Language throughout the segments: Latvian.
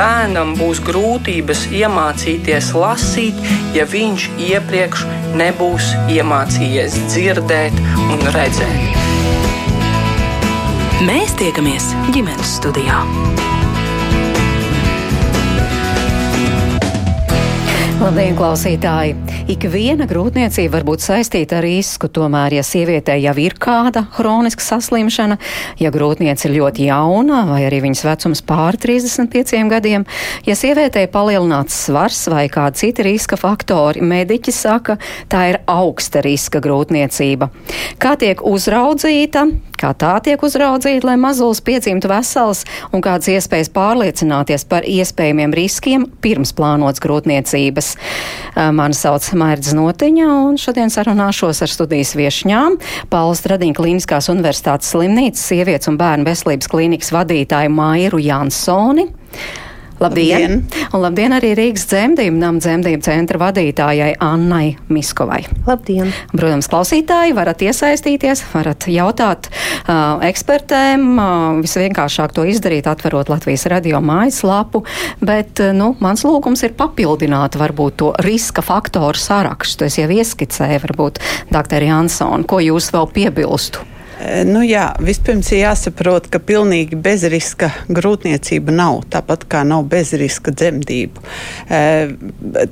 bērnam būs grūtības iemācīties lasīt, ja viņš iepriekš nebūs iemācījies dzirdēt un redzēt. Mēs tiekamies ģimenes studijā. Labdien, klausītāji! Ik viena grūtniecība var būt saistīta ar risku, tomēr, ja sievietē jau ir kāda hroniska saslimšana, ja grūtniece ir ļoti jauna vai arī viņas vecums pār 35 gadiem, ja sievietē palielināts svars vai kādi citi riska faktori, mediķi saka, tā ir augsta riska grūtniecība. Kā tiek uzraudzīta, kā tā tiek uzraudzīta, lai mazulis piedzimtu vesels un kādas iespējas pārliecināties par iespējamiem riskiem pirms plānotas grūtniecības. Mani sauc Mairds Notiņa, un šodien sarunāšos ar studijas viešņām Paulas Tradiņa Kliniskās universitātes slimnīcas sievietes un bērnu veselības klīnikas vadītāju Mairu Jansoni. Labdien! labdien. Un labdien arī Rīgas dzemdību nama dzemdību centra vadītājai Annai Miskovai. Labdien! Protams, klausītāji varat iesaistīties, varat jautāt uh, ekspertēm. Uh, visvienkāršāk to izdarīt, atverot Latvijas radio mājaslapu, bet, uh, nu, mans lūgums ir papildināt varbūt to riska faktoru sarakstu. Es jau ieskicēju, varbūt, doktor Jansson, ko jūs vēl piebilstu? Eh, nu, jā, vispirms ir jāsaprot, ka pilnīgi bezriska grūtniecība nav, tāpat kā nav bezriska dzemdību. Eh,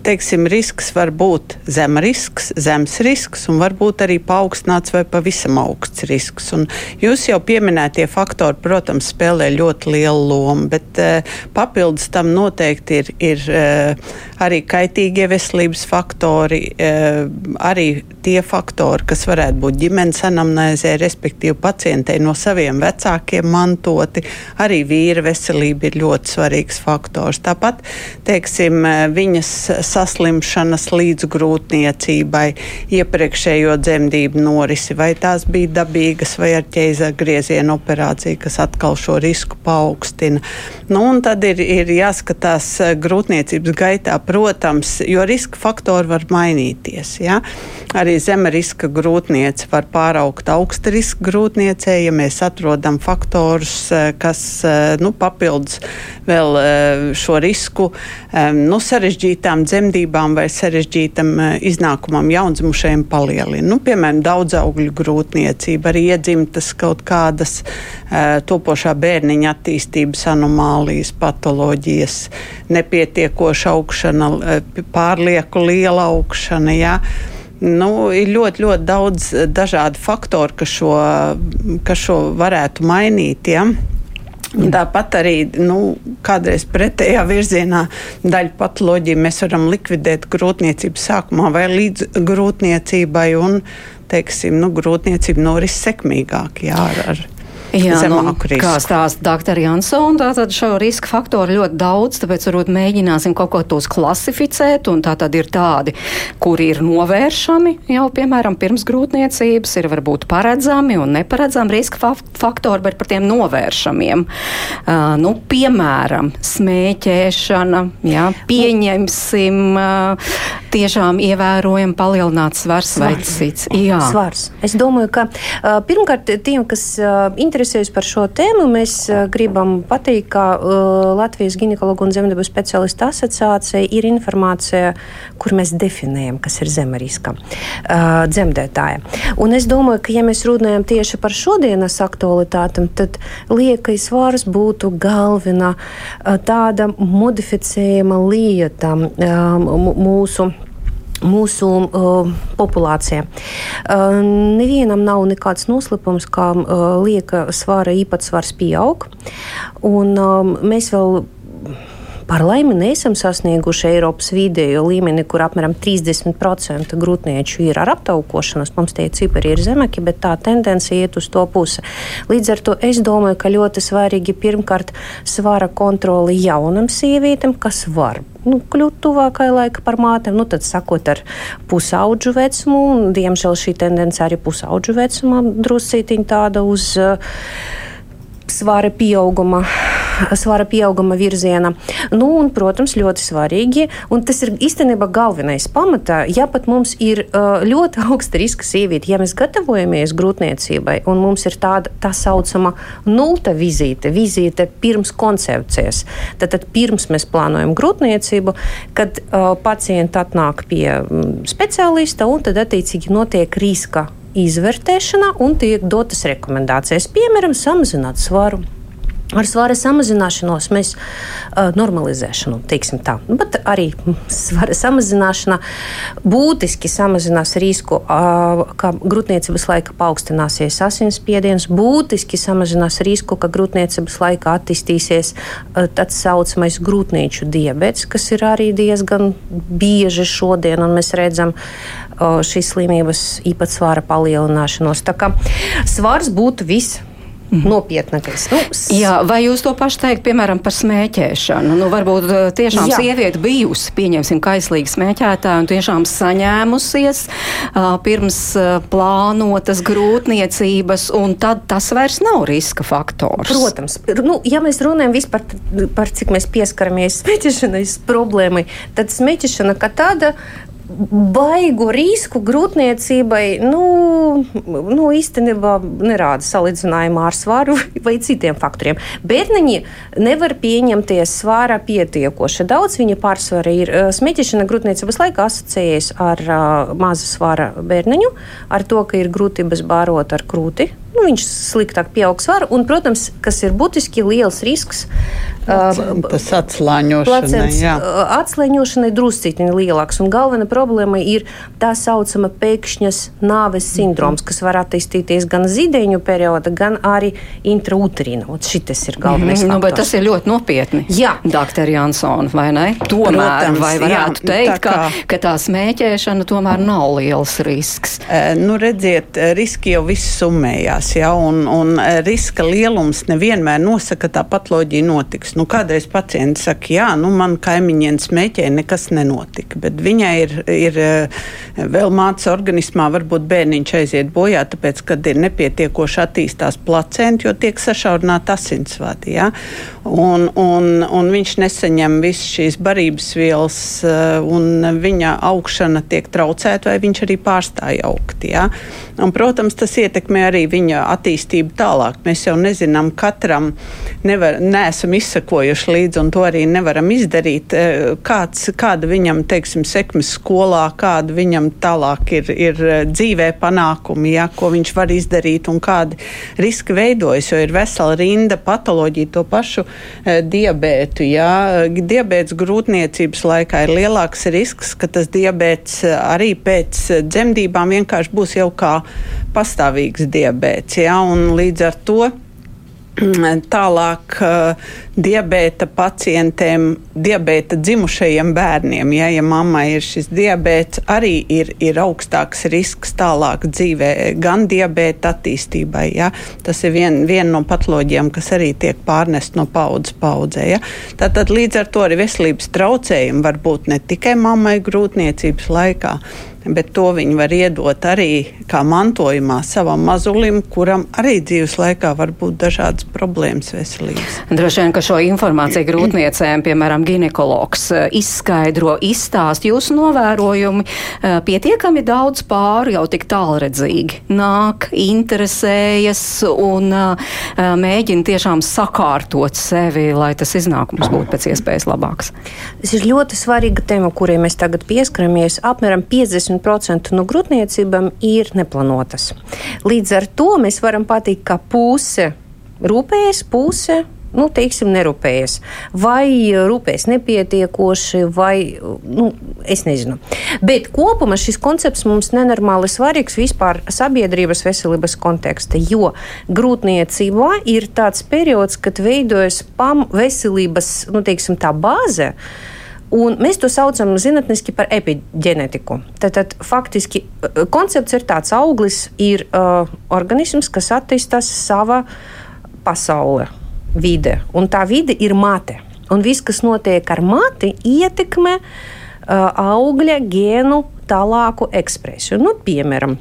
teiksim, risks var būt zem risks, zems risks un varbūt arī paaugstināts vai pavisam augsts risks. Un jūs jau pieminētie faktori, protams, spēlē ļoti lielu lomu, bet eh, papildus tam noteikti ir, ir arī kaitīgie veselības faktori, arī tie faktori, kas varētu būt ģimenes anamnēzē, respektīvi pacientei no saviem vecākiem mantoti. Arī vīra veselība ir ļoti svarīgs faktors. Tāpat, teiksim, viņas saslimšanas līdz grūtniecībai, iepriekšējo dzemdību norisi, vai tās bija dabīgas vai ar ķēza grieziena operāciju, kas atkal šo risku paaugstina. Nu, un tad ir, ir jāskatās grūtniecības gaitā, protams, jo riska faktori var mainīties. Ja? Arī zema riska grūtniece var pāraugt augsta riska grūtniecei, ja mēs atrodam faktorus, eh, kas eh, nu, papildus vēl eh, šo risku nu, sarežģītām dzemdībām vai sarežģītam iznākumam jaundzimušajiem palielina. Nu, piemēram, daudzaugļu grūtniecība, arī iedzimtas kaut kādas topošā bērniņa attīstības anomālijas, patoloģijas, nepietiekoša augšana, pārlieku liela augšana. Jā. Nu, ir ļoti, ļoti daudz dažādu faktoru, kas šo, kas šo varētu mainīt. Ja? Tāpat arī nu, kādreiz pretējā virzienā daļu patoloģiju mēs varam likvidēt grūtniecības sākumā vai līdz grūtniecībai, un teiksim, nu, grūtniecība noris sekmīgāk. Jā, ar, ar Jā, nu, kā stāsta dr. Jansona, tātad šo riska faktoru ļoti daudz, tāpēc varbūt mēģināsim kaut ko tos klasificēt, un tā tad ir tādi, kuri ir novēršami jau, piemēram, pirms grūtniecības, ir varbūt paredzami un neparedzami riska fa faktori, bet par tiem novēršamiem. Uh, nu, piemēram, smēķēšana, jā, pieņemsim, uh, tiešām ievērojami palielināts svars, svars. vai cits. Jā. Svars. Es domāju, ka uh, pirmkārt tiem, kas uh, interesējas par šo tēmu, mēs uh, gribam pateikt, ka uh, Latvijas ginekologu un zemdebu speciālistu asociācija ir informācija, kur mēs definējam, kas ir zemariska uh, dzemdētāja. Un es domāju, ka ja mēs runājam tieši par šodienas aktualitātēm, tad liekais svars būtu galvenā tāda modificējama lieta mūsu mūsu uh, populācija. Uh, nevienam nav nekāds noslēpums, ka uh, lieka svara īpatsvars pieaug, un uh, mēs vēl Par laimi neesam sasnieguši Eiropas vidējo līmeni, kur apmēram 30% grūtnieču ir ar aptaukošanos. Mums tie cipari ir zemāki, bet tā tendence iet uz to pusi. Līdz ar to es domāju, ka ļoti svarīgi pirmkārt svara kontroli jaunam sievietēm, kas var nu, kļūt tuvākai laika par mātēm, nu, tad sakot ar pusauģu vecumu, un diemžēl šī tendence arī pusauģu vecumā druscītiņ tāda uz. Uh, svara pieauguma svara pieauguma virziena. Nu, un, protams, ļoti svarīgi, un tas ir īstenībā galvenais pamatā, ja pat mums ir ļoti augsta riska sieviete, ja mēs gatavojamies grūtniecībai, un mums ir tāda tā saucama nulta vizīte, vizīte pirms koncepcijas, tad, tad pirms mēs plānojam grūtniecību, kad uh, pacienti atnāk pie mm, speciālista, un tad attiecīgi notiek riska izvērtēšana un tiek dotas rekomendācijas, piemēram, samazināt svaru. Ar svara samazināšanos mēs uh, normalizēšanu, teiksim tā, nu, bet arī svara samazināšana būtiski samazinās risku, uh, ka grūtniecības laika paaugstināsies asinsspiediens, būtiski samazinās risku, ka grūtniecības laikā attīstīsies uh, tāds saucamais grūtnieču diabetes, kas ir arī diezgan bieži šodien, un mēs redzam uh, šīs slimības īpatsvara palielināšanos. Tā kā svars būtu viss Mhm. nopietnākais. Nu, Jā, vai jūs to pašu teikt, piemēram, par smēķēšanu? Nu, varbūt eh, tiešām Jā. sieviete bijusi, pieņemsim, kaislīga smēķētāja un tiešām saņēmusies uh, pirms uh, plānotas grūtniecības, un tad tas vairs nav riska faktors. Protams, nu, ja mēs runājam vispār par cik mēs pieskaramies smēķēšanas problēmai, tad smēķēšana kā tāda baigu risku grūtniecībai nu, nu, īstenībā nerāda salīdzinājumā ar svaru vai citiem faktoriem. Bērniņi nevar pieņemties svārā pietiekoši daudz. Viņa pārsvara ir smēķēšana grūtniecības laikā asociējas ar uh, mazu svara bērniņu, ar to, ka ir grūtības bārot ar krūti nu, viņš sliktāk pieaug svaru. Un, protams, kas ir būtiski liels risks. Tas atslāņošanai, atslāņošanai drusciņi lielāks. Un galvenā problēma ir tā saucama pēkšņas nāves sindroms, kas var attīstīties gan zīdaiņu perioda, gan arī intrauterīna. Šis ir galvenais. Mm, nu, bet tas ir ļoti nopietni. Jā, doktor Jansons, vai ne? Tomēr, Protams, vai varētu jā, teikt, tā kā... ka, ka tā smēķēšana tomēr nav liels risks? E, nu, redziet, riski jau viss summējās risinās. Ja, un, un e, riska lielums nevienmēr nosaka, ka tā patoloģija notiks. Nu, kādreiz pacients saka, jā, nu, man kaimiņiem smēķē, nekas nenotika. Bet viņai ir, ir e, vēl mācīts organismā, varbūt bērniņš aiziet bojā, tāpēc, kad ir nepietiekoši attīstās placenta, jo tiek sašaurināta asinsvadi. Ja? Un, un, un viņš nesaņem visas šīs barības vielas, e, un viņa augšana tiek traucēta, vai viņš arī pārstāja augt. Ja? Un, protams, tas ietekmē arī viņa attīstību tālāk. Mēs jau nezinām, katram nevar, neesam izsakojuši līdzi, un to arī nevaram izdarīt. E, kāds, kāda viņam, teiksim, sekmes skolā, kāda viņam tālāk ir, ir e, dzīvē panākumi, ja, ko viņš var izdarīt un kādi riski veidojas, jo ir vesela rinda patoloģija, to pašu e, diabētu. Ja. Diabēts grūtniecības laikā ir lielāks risks, ka tas diabēts arī pēc dzemdībām vienkārši būs jau kā pastāvīgs diabēts. Ja, līdz ar to tālāk uh, diabēta pacientiem, diabēta dzimušajiem bērniem, ja, ja mammai ir šis diabēts, arī ir, ir augstāks risks tālāk dzīvē, gan diabēta attīstībai. Ja. Tas ir viena vien no patoloģijām, kas arī tiek pārnest no paudzes paudzē. Ja. Tātad līdz ar to arī veselības traucējumi var būt ne tikai mammai grūtniecības laikā, bet to viņi var iedot arī kā mantojumā savam mazulim, kuram arī dzīves laikā var būt dažādas problēmas veselības. Droši vien, ka šo informāciju grūtniecēm, piemēram, ginekologs eh, izskaidro, izstāst jūsu novērojumi. Eh, pietiekami daudz pāru jau tik tālredzīgi nāk, interesējas un eh, mēģina tiešām sakārtot sevi, lai tas iznākums būtu pēc iespējas labāks. Tas ir ļoti svarīga tēma, kurai mēs tagad pieskaramies. Apmēram 50 80% no grūtniecībām ir neplānotas. Līdz ar to mēs varam pateikt, ka puse rūpējas, puse nu, teiksim, nerūpējas, vai rūpējas nepietiekoši, vai nu, es nezinu. Bet kopumā šis koncepts mums nenormāli svarīgs vispār sabiedrības veselības konteksta, jo grūtniecībā ir tāds periods, kad veidojas pam veselības, nu, teiksim, tā bāze. Un mēs to saucam zinātnīgi par epigenētiku. Tad, tad faktiski eh, koncepts ir tāds, ka auglis ir uh, organisms, kas attīstās savā pasaulē, vide. Un tā vide ir mate. Un viss, kas notiek ar mati, ietekmē uh, augļa gēnu tālāku ekspresiju. Nu, piemēram,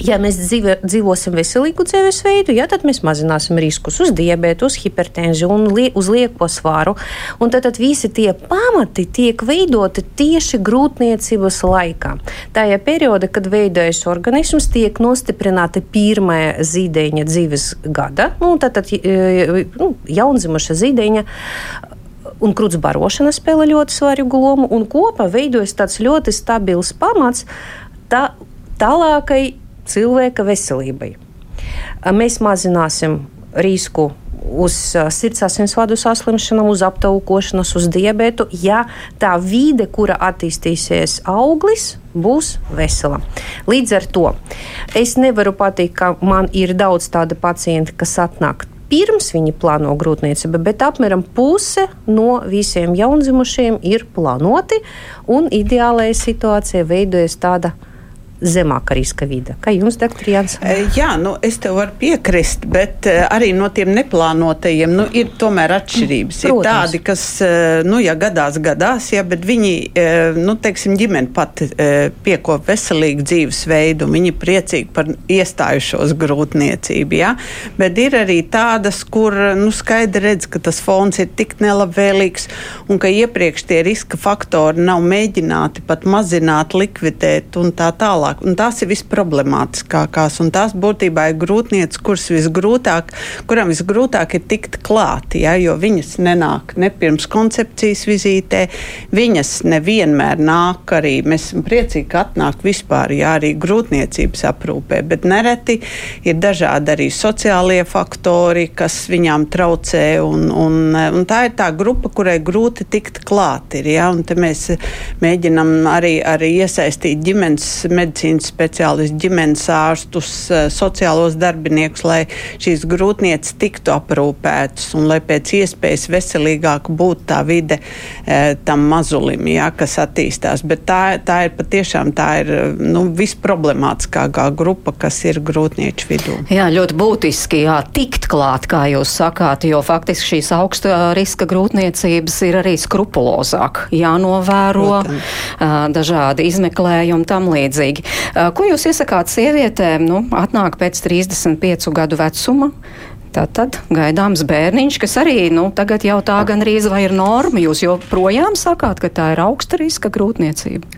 Ja mēs dzīve, dzīvosim veselīgu dzīvesveidu, ja, tad mēs mazināsim riskus uz diabetu, uz hipertenziju un li, uz lieko svāru. Un tad, tad visi tie pamati tiek veidoti tieši grūtniecības laikā. Tajā periodā, kad veidojas organisms, tiek nostiprināta pirmā zīdaiņa dzīves gada, nu, tad, tad e, nu, jaundzimuša zīdaiņa un krūts barošana spēlē ļoti svarīgu lomu, un kopā veidojas tāds ļoti stabils pamats tā, tālākai cilvēka veselībai. Mēs mazināsim risku uz sirds asinsvadu saslimšanām, uz aptaukošanos, uz diabetu, ja tā vide, kura attīstīsies auglis, būs vesela. Līdz ar to es nevaru pateikt, ka man ir daudz tādu pacientu, kas atnāk. Pirms viņi plāno grūtniecību, bet apmēram puse no visiem jaundzimušiem ir plānoti, un ideālajā situācijā veidojas tāda zemāka riska vide. Kā jums, doktor Jānis? E, jā, nu, es tev varu piekrist, bet e, arī no tiem neplānotajiem nu, ir tomēr atšķirības. Protams. Ir tādi, kas, e, nu, ja gadās, gadās, ja, bet viņi, nu, teiksim, ģimene pati piekop veselīgu dzīvesveidu, viņi priecīgi par iestājušos grūtniecību, ja, bet ir arī tādas, kur, nu, skaidri redz, ka tas fons ir tik nelabvēlīgs un ka iepriekš tie riska faktori nav mēģināti pat mazināt, likvidēt un tā tālāk tālāk. Un tās ir visproblemātiskākās, un tās būtībā ir grūtnieces, kuras visgrūtāk, kuram visgrūtāk ir tikt klāt, ja, jo viņas nenāk ne pirms koncepcijas vizītē, viņas nevienmēr nāk arī, mēs esam priecīgi, ka atnāk vispār, jā, arī grūtniecības aprūpē, bet nereti ir dažādi arī sociālie faktori, kas viņām traucē, un, un, un tā ir tā grupa, kurai grūti tikt klāt ir, ja, mēs mēģinam arī, arī iesaistīt ģimenes medicīnu medicīnas speciālistus, ģimenes ārstus, eh, sociālos darbiniekus, lai šīs grūtnieces tiktu aprūpētas un lai pēc iespējas veselīgāk būtu tā vide eh, tam mazulim, jā, kas attīstās. Bet tā, tā ir patiešām tā ir nu, visproblemātiskākā grupa, kas ir grūtnieču vidū. Jā, ļoti būtiski jā, tikt klāt, kā jūs sakāt, jo faktiski šīs augsta riska grūtniecības ir arī skrupulozāk jānovēro, Protams. dažādi izmeklējumi tam līdzīgi. Ko jūs iesakāt sievietēm, nu, atnāk pēc 35 gadu vecuma? Tātad gaidāms bērniņš, kas arī nu, tagad jau tā gandrīz vai ir norma. Jūs joprojām sakāt, ka tā ir augsta riska grūtniecība?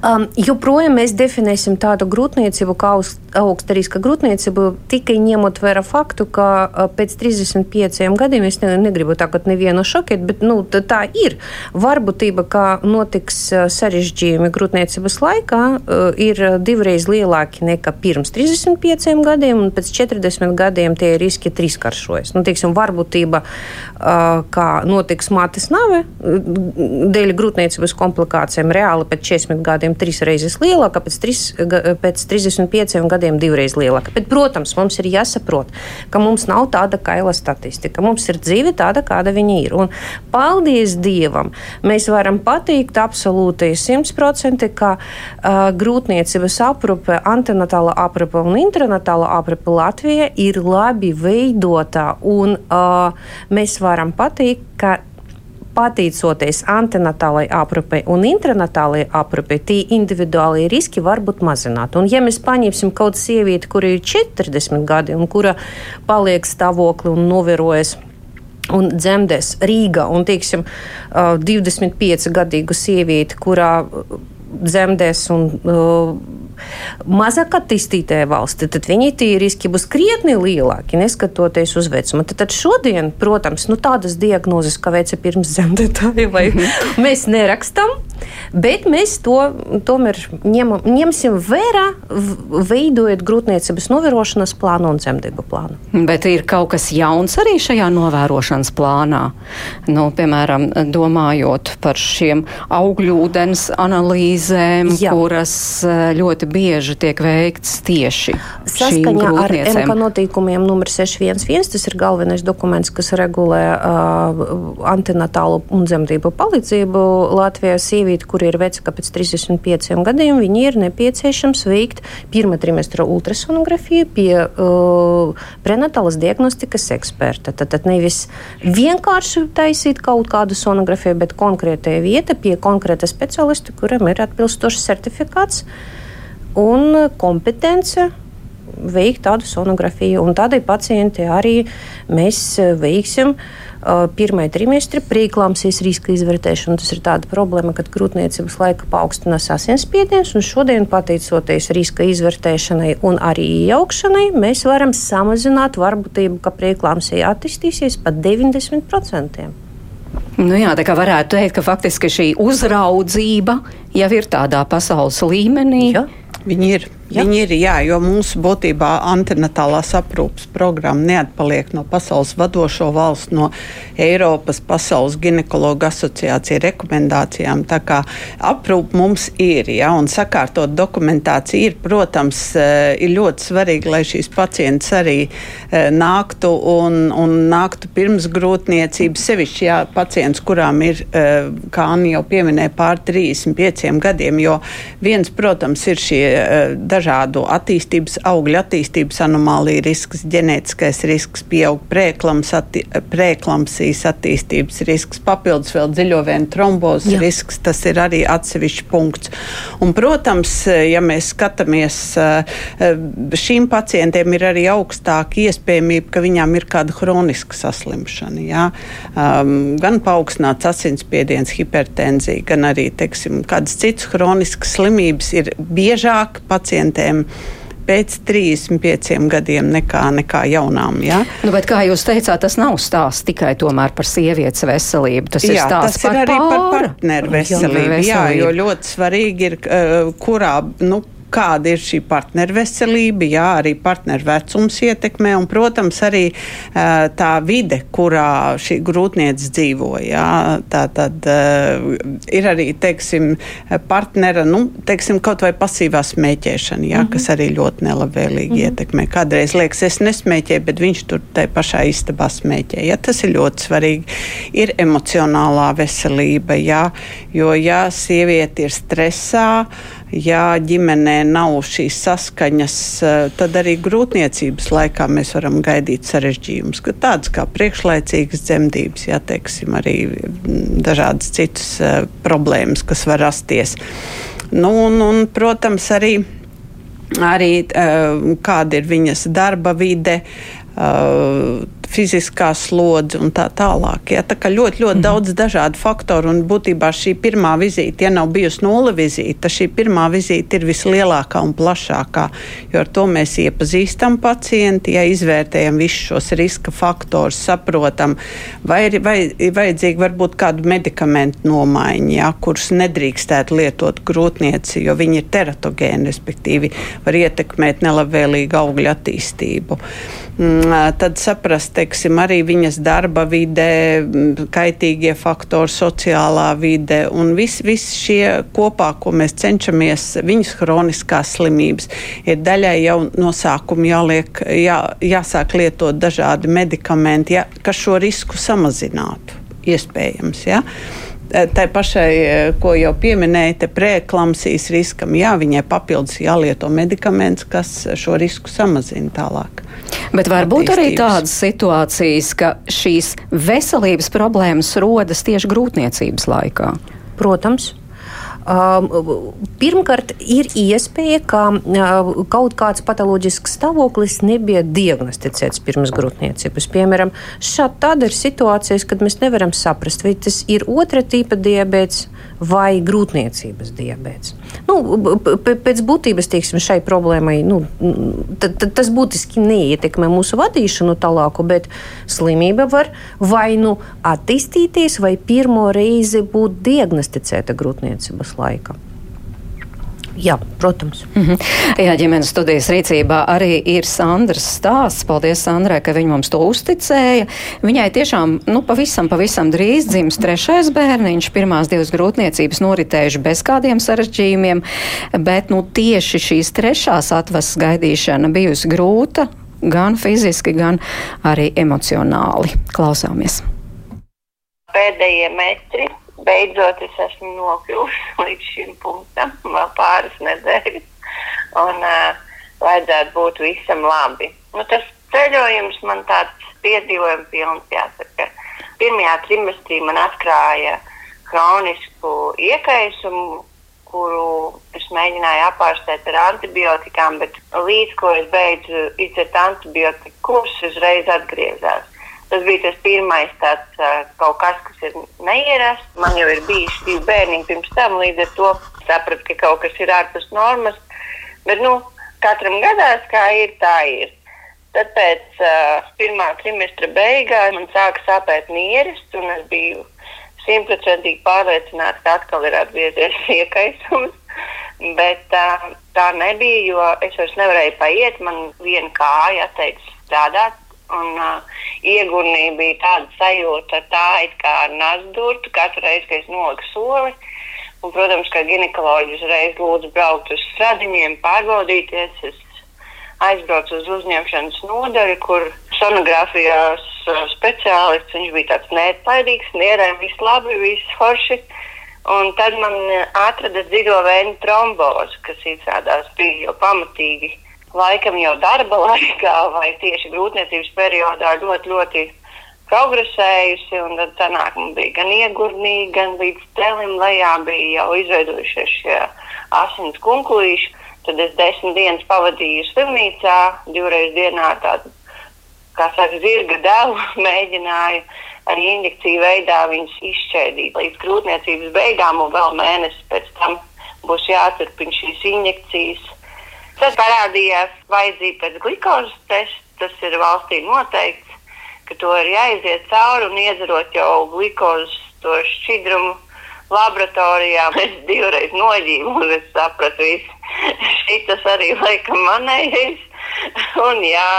Um, joprojām mēs definēsim tādu grūtniecību kā augsta riska grūtniecību tikai ņemot vērā faktu, ka uh, pēc 35 gadiem es ne, negribu tagad nevienu šokēt, bet nu, tā ir. Varbūtība, ka notiks uh, sarežģījumi grūtniecības laikā, uh, ir divreiz lielāki nekā pirms 35 gadiem, un pēc 40 gadiem tie riski ir trīskaršojas. Nu, teiksim, varbūtība, kā notiks mātes nave dēļ grūtniecības komplikācijām, reāli pēc 40 gadiem trīs reizes lielāka, pēc, 3, pēc 35 gadiem divreiz lielāka. Bet, protams, mums ir jāsaprot, ka mums nav tāda kaila statistika. Mums ir dzīve tāda, kāda viņa ir. Un, paldies Dievam! Mēs varam pateikt absolūti 100%, ka uh, grūtniecības aprūpe, antinatāla aprūpe un intranatāla aprūpe Latvijā ir labi veidota veidotā, un uh, mēs varam pateikt, ka pateicoties antinatālajai aprūpei un intranatālajai aprūpei, tie individuālie riski var būt mazināti. Un, ja mēs paņemsim kaut kādu sievieti, kura ir 40 gadi un kura paliek stāvokli un novērojas un dzemdēs Rīgā, un, teiksim, 25 gadīgu sievieti, kurā dzemdēs un uh, mazāk attīstītajā valstī, tad viņi tie riski būs krietni lielāki, neskatoties uz vecumu. Tad, tad šodien, protams, nu, tādas diagnozes, kā veica pirms dzemdētāja, vai mhm. mēs nerakstām, bet mēs to tomēr ņem, ņemsim vērā, veidojot grūtniecības novērošanas plānu un dzemdību plānu. Bet ir kaut kas jauns arī šajā novērošanas plānā. Nu, piemēram, domājot par šiem augļūdens analīzēm, Jā. kuras eh, ļoti bieži tiek veikts tieši saskaņā ar MK notīkumiem numur 611. Tas ir galvenais dokuments, kas regulē uh, antinatālu un dzemdību palīdzību Latvijā. Sieviete, kur ir veca pēc 35 gadiem, viņi ir nepieciešams veikt pirmā trimestra ultrasonografiju pie uh, prenatālas diagnostikas eksperta. Tad, tad nevis vienkārši taisīt kaut kādu sonografiju, bet konkrētajā vieta pie konkrēta specialista, kuram ir atbilstošs certifikāts un kompetence veikt tādu sonografiju. Un tādai pacientei arī mēs veiksim pirmā trimestra prīklāmsīs riska izvērtēšanu. Tas ir tāda problēma, kad grūtniecības laika paaugstinās asinsspiediens, un šodien, pateicoties riska izvērtēšanai un arī iejaukšanai, mēs varam samazināt varbūtību, ka prīklāmsija attīstīsies pat 90%. Nu jā, tā kā varētu teikt, ka faktiski šī uzraudzība jau ir tādā pasaules līmenī. Ja. Viņi ir. Ja? Viņi ir, jā, jo mūsu būtībā antinatālās aprūpas programma neatpaliek no pasaules vadošo valstu, no Eiropas Pasaules ginekologa asociācija rekomendācijām. Tā kā aprūpa mums ir, jā, un sakārtot dokumentāciju ir, protams, eh, ir ļoti svarīgi, lai šīs pacients arī eh, nāktu un, un nāktu pirms grūtniecības, sevišķi, jā, pacients, kurām ir, eh, kā Anni jau pieminēja, pār 35 gadiem, jo viens, protams, ir šie dažādu attīstības, augļu attīstības anomāliju risks, ģenētiskais risks, pieaug prēklams, atti, prēklamsijas attīstības risks, papildus vēl dziļovēnu trombozes Jā. risks. Tas ir arī atsevišķs punkts. Un, protams, ja mēs skatāmies, šīm pacientiem ir arī augstāka iespējamība, ka viņām ir kāda hroniska saslimšana. Jā? Um, gan paaugstināts asinsspiediens, hipertenzija, gan arī teiksim, kādas citas hroniskas slimības ir biežāk pacienti pacientēm pēc 35 gadiem nekā, nekā jaunām. Ja? Nu, bet, kā jūs teicāt, tas nav stāsts tikai par sievietes veselību. Tas jā, ir stāsts tas par, ir arī pār. par partneru veselību. Jā, veselību. Jā, jo ļoti svarīgi ir, uh, kurā. Nu, kāda ir šī partneru veselība, jā, arī partneru vecums ietekmē, un, protams, arī uh, tā vide, kurā šī grūtniece dzīvo. Jā, tā tad uh, ir arī, teiksim, partnera, nu, teiksim, kaut vai pasīvā smēķēšana, jā, mm -hmm. kas arī ļoti nelabvēlīgi mm -hmm. ietekmē. Kādreiz liekas, es nesmēķēju, bet viņš tur tai pašā istabā smēķē. Jā, tas ir ļoti svarīgi. Ir emocionālā veselība, jā, jo, ja sieviete ir stresā, ja ģimenē nav šīs saskaņas, eh, tad arī grūtniecības laikā mēs varam gaidīt sarežģījumus, tādas kā priekšlaicīgas dzemdības, ja teiksim, arī mm, dažādas citas uh, problēmas, kas var rasties. Nu, un, un, protams, arī, arī uh, kāda ir viņas darba vide. Uh, fiziskā slodze un tā tālāk. Ja? Tā kā ļoti, ļoti mm. daudz dažādu faktoru un būtībā šī pirmā vizīte, ja nav bijusi nulle vizīte, tad šī pirmā vizīte ir vislielākā un plašākā, jo ar to mēs iepazīstam pacienti, ja izvērtējam visus šos riska faktorus, saprotam, vai ir vai, vajadzīgi varbūt kādu medikamentu nomaiņu, ja, kurus nedrīkstētu lietot grūtnieci, jo viņi ir teratogēni, respektīvi var ietekmēt nelabvēlīgu augļu attīstību. Mm, tad saprast, teiksim, arī viņas darba vidē, kaitīgie faktori, sociālā vide un visi vis šie kopā, ko mēs cenšamies, viņas hroniskās slimības, ir daļai jau no sākuma jāliek, jā, jāsāk lietot dažādi medikamenti, ja, kas šo risku samazinātu. Iespējams, ja? Tā pašai, ko jau pieminēja, te preeklamsijas riskam, jā, viņai papildus jālieto medikaments, kas šo risku samazina tālāk. Bet var būt arī tādas situācijas, ka šīs veselības problēmas rodas tieši grūtniecības laikā. Protams. Um, pirmkārt, ir iespēja, ka uh, kaut kāds patoloģisks stāvoklis nebija diagnosticēts pirms grūtniecības. Piemēram, šādi tāda ir situācijas, kad mēs nevaram saprast, vai tas ir otra tipa diabetes vai grūtniecības diabetes. Nu, pēc būtības teiksim, šai problēmai nu, tad, tad tas būtiski neietekmē mūsu vadīšanu tālāku, bet slimība var vai nu attīstīties, vai pirmo reizi būt diagnosticēta grūtniecības laikā. Jā, protams. Mm -hmm. Jā, ģimenes studijas rīcībā arī ir Sandras stāsts. Paldies, Sandrai, ka viņa mums to uzticēja. Viņai tiešām, nu, pavisam, pavisam drīz dzims trešais bērniņš. Pirmās divas grūtniecības noritējuši bez kādiem sarežģījumiem, bet, nu, tieši šīs trešās atvasas gaidīšana bijusi grūta gan fiziski, gan arī emocionāli. Klausāmies! Pēdējie metri beidzot es esmu nokļuvusi līdz šim punktam, vēl pāris nedēļas. Un uh, vajadzētu būt visam labi. Nu, tas ceļojums man tāds piedzīvojums pilns, jāsaka. Pirmajā trimestrī man atklāja kronisku iekaisumu kuru es mēģināju apārstēt ar antibiotikām, bet līdz ko es beidzu izdzert antibiotiku kursu, uzreiz atgriezās. Tas bija tas pirmais tāds kaut kas, kas ir neierasts. Man jau ir bijuši divi bērni pirms tam, līdz ar to sapratu, ka kaut kas ir ārpus normas. Bet nu, katram gadās, kā ir, tā ir. Tad pēc uh, pirmā trimestra beigās man sāka sāpēt nieres, un es biju simtprocentīgi pārliecināta, ka atkal ir atgriezies iekaisums. Bet tā, tā nebija, jo es vairs nevarēju paiet. Man viena kāja atteicis strādāt. Un uh, iegurnī bija tāda sajūta, tā it kā ar nazdurtu katru reizi, kad es noliku soli. Un, protams, ka ginekoloģis uzreiz lūdzu braukt uz stradiņiem, pārbaudīties. Es aizbraucu uz uzņemšanas nodaļu, kur sonogrāfijās speciālists. Viņš bija tāds neatlaidīgs, nierēm viss labi, viss forši. Un tad man atrada dziļo vēju trombozi, kas izrādās bija jau pamatīgi. Laikam jau darba laikā vai tieši grūtniecības periodā ļoti, ļoti progresējusi. Tad sanāk, man bija gan iegurnīgi, gan līdz celim lejā bija jau izveidojušies šie asins kunkulīši. Tad es desmit dienas pavadīju slimnīcā, divreiz dienā tādu, kā saka, zirga devu mēģināju ar injekciju veidā viņus izšķēdīt līdz grūtniecības beigām, un vēl mēnesi pēc tam būs jāturpina šīs injekcijas. Tad parādījās vajadzība pēc glukozes testa. Tas ir valstī noteikts, ka to ir jāiziet cauri un iedzerot jau glukozes to šķidrumu laboratorijā. Es divreiz noģīju, un es sapratu, ka šis arī laikam manējais. Un jā,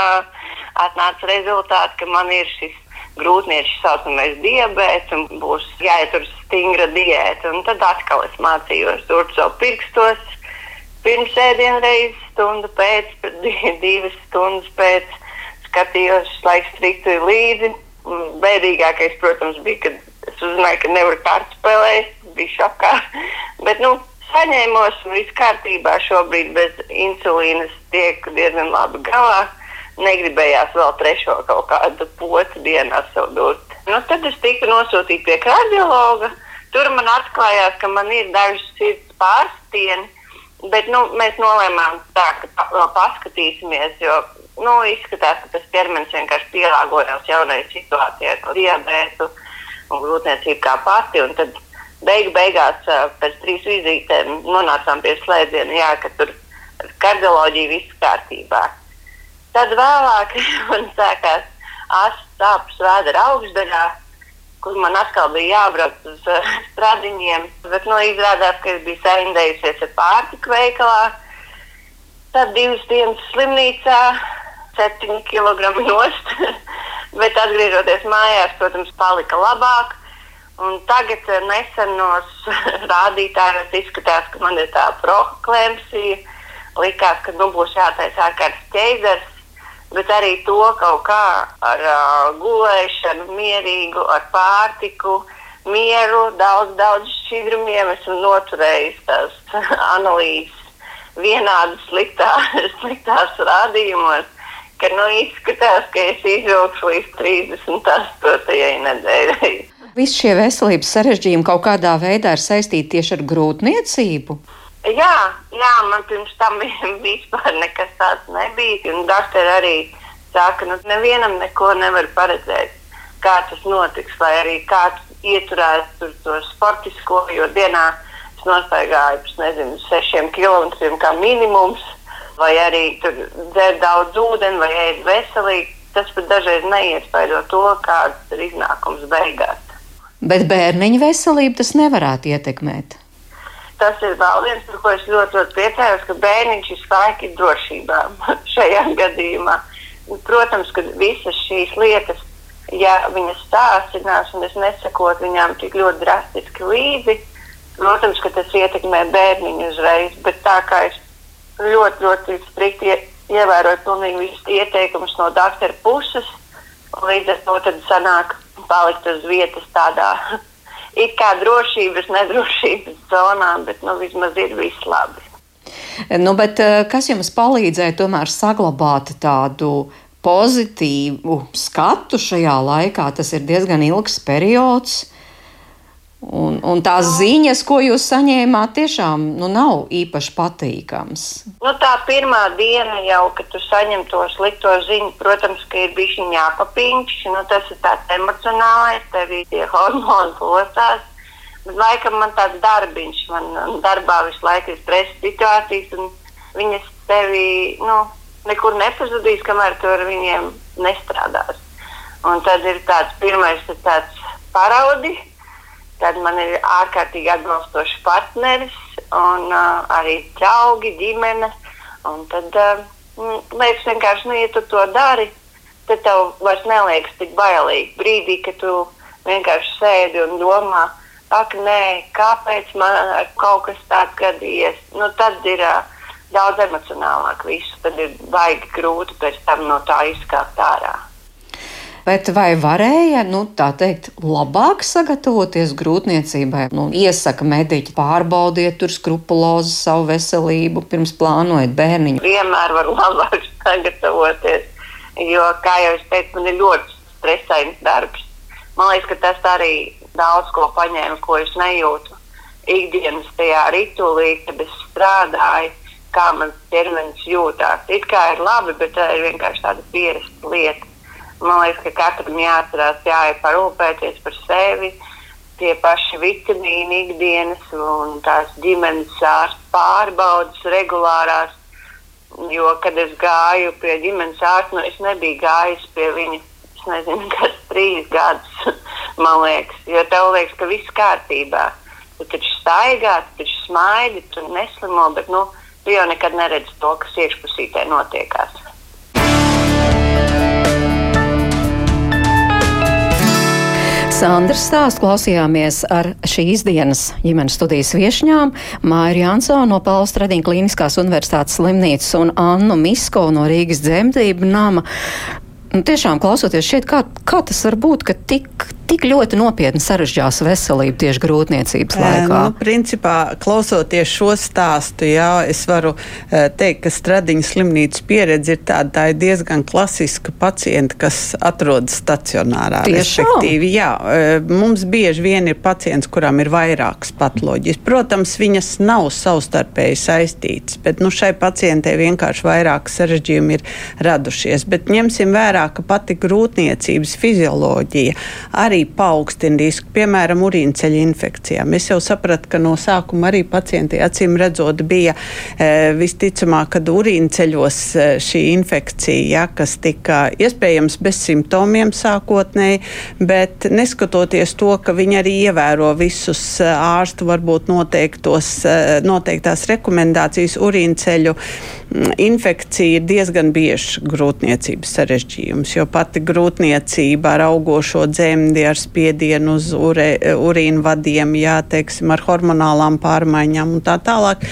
atnāca rezultāti, ka man ir šis grūtnieču saucamais diabetes un būs jāietur stingra diēta. Un tad atkal es mācījos tur savu pirkstos. Pirms ēdienu reizes, stundu pēc, divas stundas pēc, skatījos, laiks strikti līdzi. Bēdīgākais, protams, bija, kad es uzzināju, ka nevaru kārtu spēlēt, bija šokā. Bet, nu, saņēmos un viss kārtībā šobrīd bez insulīnas tiek diezgan labi galā negribējās vēl trešo kaut kādu pocu dienā sev durt. Nu, tad es tiku nosūtīta pie kardiologa. Tur man atklājās, ka man ir daži sirds pārstieni, bet nu, mēs nolēmām tā, ka paskatīsimies, jo nu, izskatās, ka tas ķermenis vienkārši pielāgojās jaunai situācijai, ar diabetu un grūtniecību kā pati. Tad beigu beigās pēc trīs vizītēm nonācām pie slēdziena, jā, ka tur kardioloģija viss kārtībā. Tad vēlāk man sākās asins sāpes vēdera augšdaļā, kur man atkal bija jābrauc uz uh, stradiņiem. Bet nu, izrādās, ka es biju saindējusies ar pārtiku veikalā. Tad divas dienas slimnīcā, septiņi kilogrami nost. Bet atgriežoties mājās, protams, palika labāk. Un tagad nesenos rādītājos izskatās, ka man ir tā prohoklemsija. Likās, ka nu, būs jātaisa ārkārtas ķeizars bet arī to kaut kā ar uh, gulēšanu, mierīgu, ar pārtiku, mieru, daudz, daudz šķidrumiem esmu noturējis tās analīzes vienādi sliktā, sliktās rādījumos. Ka nu, izskatās, ka es izvilkšu līdz 38. nedēļai. Visi šie veselības sarežģījumi kaut kādā veidā ir saistīti tieši ar grūtniecību. Jā, jā, man pirms tam vispār nekas tāds nebija. Un doktori arī saka, ka nu, nevienam neko nevar paredzēt, kā tas notiks, vai arī kāds ieturēs tur to sportisko, jo dienā es nostaigāju pēc, nezinu, sešiem kilometriem kā minimums, vai arī tur dzer daudz ūdeni, vai ēd veselīgi. Tas pat dažreiz neiespaido to, kāds ir iznākums beigās. Bet bērniņa veselību tas nevarētu ietekmēt tas ir vēl viens, par ko es ļoti, ļoti priecājos, ka bērniņš ir spēki drošībā šajā gadījumā. Protams, ka visas šīs lietas, ja viņas stāstinās un es nesakot viņām tik ļoti drastiski līdzi, protams, ka tas ietekmē bērniņu uzreiz, bet tā kā es ļoti, ļoti strikti ievēroju pilnīgi visus ieteikumus no doktora puses, līdz ar to tad sanāk palikt uz vietas tādā it kā drošības, nedrošības zonā, bet nu, vismaz ir viss labi. Nu, bet, eh, kas jums palīdzēja tomēr saglabāt tādu pozitīvu skatu šajā laikā? Tas ir diezgan ilgs periods. Un, un tās ziņas, ko jūs saņēmāt, tiešām nu, nav īpaši patīkamas. Nu, tā pirmā diena jau, kad tu saņem to slikto ziņu, protams, ka ir bijis jāpapīņš. Nu, tas ir tāds emocionālais, tev ir tie hormoni plosās. Bet laikam man tāds darbiņš, man darbā visu laiku ir stresa situācijas, un viņas tevi nu, nekur nepazudīs, kamēr tu ar viņiem nestrādās. Un tad ir tāds pirmais tāds paraudi Tad man ir ārkārtīgi atbalstošs partneris un uh, arī draugi, ģimene. Tad uh, liekas vienkārši, nu, ja tu to dari, tad tev vairs neliekas tik bailīgi. Brīdī, kad tu vienkārši sēdi un domā, ak, nē, kāpēc man kaut kas tāds gadījies, nu, tad ir uh, daudz emocionālāk viss. Tad ir baigi grūti pēc tam no tā izkāpt ārā. Bet vai varēja, nu, tā teikt, labāk sagatavoties grūtniecībai? Nu, iesaka mediķi pārbaudiet tur skrupulozi savu veselību pirms plānojat bērniņu. Vienmēr var labāk sagatavoties, jo, kā jau es teicu, man ir ļoti stresains darbs. Man liekas, ka tas arī daudz ko paņēma, ko es nejūtu ikdienas tajā ritulī, kad es strādāju, kā mans ķermenis jūtās. It kā ir labi, bet tā ir vienkārši tāda pierasta lieta. Man liekas, ka katram jāatcerās, jāiet parūpēties par sevi. Tie paši vitamīni ikdienas un tās ģimenes ārsta pārbaudas regulārās. Jo, kad es gāju pie ģimenes ārsta, nu, es nebiju gājis pie viņa, es nezinu, kas trīs gadus, man liekas. Jo tev liekas, ka viss kārtībā. Tu taču staigā, tu taču smaidi, tu neslimo, bet nu, tu jau nekad neredzi to, kas iekšpusītē notiekās. Sandra stāstu klausījāmies ar šīs dienas ģimenes studijas viešņām Māju Jansonu no Paulas Tradiņa Kliniskās universitātes slimnīcas un Annu Misko no Rīgas dzemdību nama. Nu, tiešām klausoties šeit, kā, kā tas var būt, ka tik tik ļoti nopietni sarežģās veselību tieši grūtniecības laikā? Nu, principā, klausoties šo stāstu, jā, es varu teikt, ka Stradiņas slimnīcas pieredze ir tāda, tā ir diezgan klasiska pacienta, kas atrodas stacionārā. Respektīvi, jā, mums bieži vien ir pacients, kuram ir vairākas patoloģijas. Protams, viņas nav savstarpēji saistītas, bet nu, šai pacientei vienkārši vairāk sarežģījumi ir radušies. Bet ņemsim vērā, ka pati grūtniecības fizioloģija arī arī paaugstina risku, piemēram, urīnceļa infekcijām. Es jau sapratu, ka no sākuma arī pacientiem acīm redzot bija e, visticamāk, ka urīnceļos e, šī infekcija, ja, kas tika iespējams bez simptomiem sākotnēji, bet neskatoties to, ka viņi arī ievēro visus e, ārstu varbūt noteiktos, e, noteiktās rekomendācijas urīnceļu infekcija ir diezgan biežs grūtniecības sarežģījums, jo pati grūtniecība ar augošo dzemdi, ar spiedienu uz ure, urīnu vadiem, jā, teiksim, ar hormonālām pārmaiņām un tā tālāk,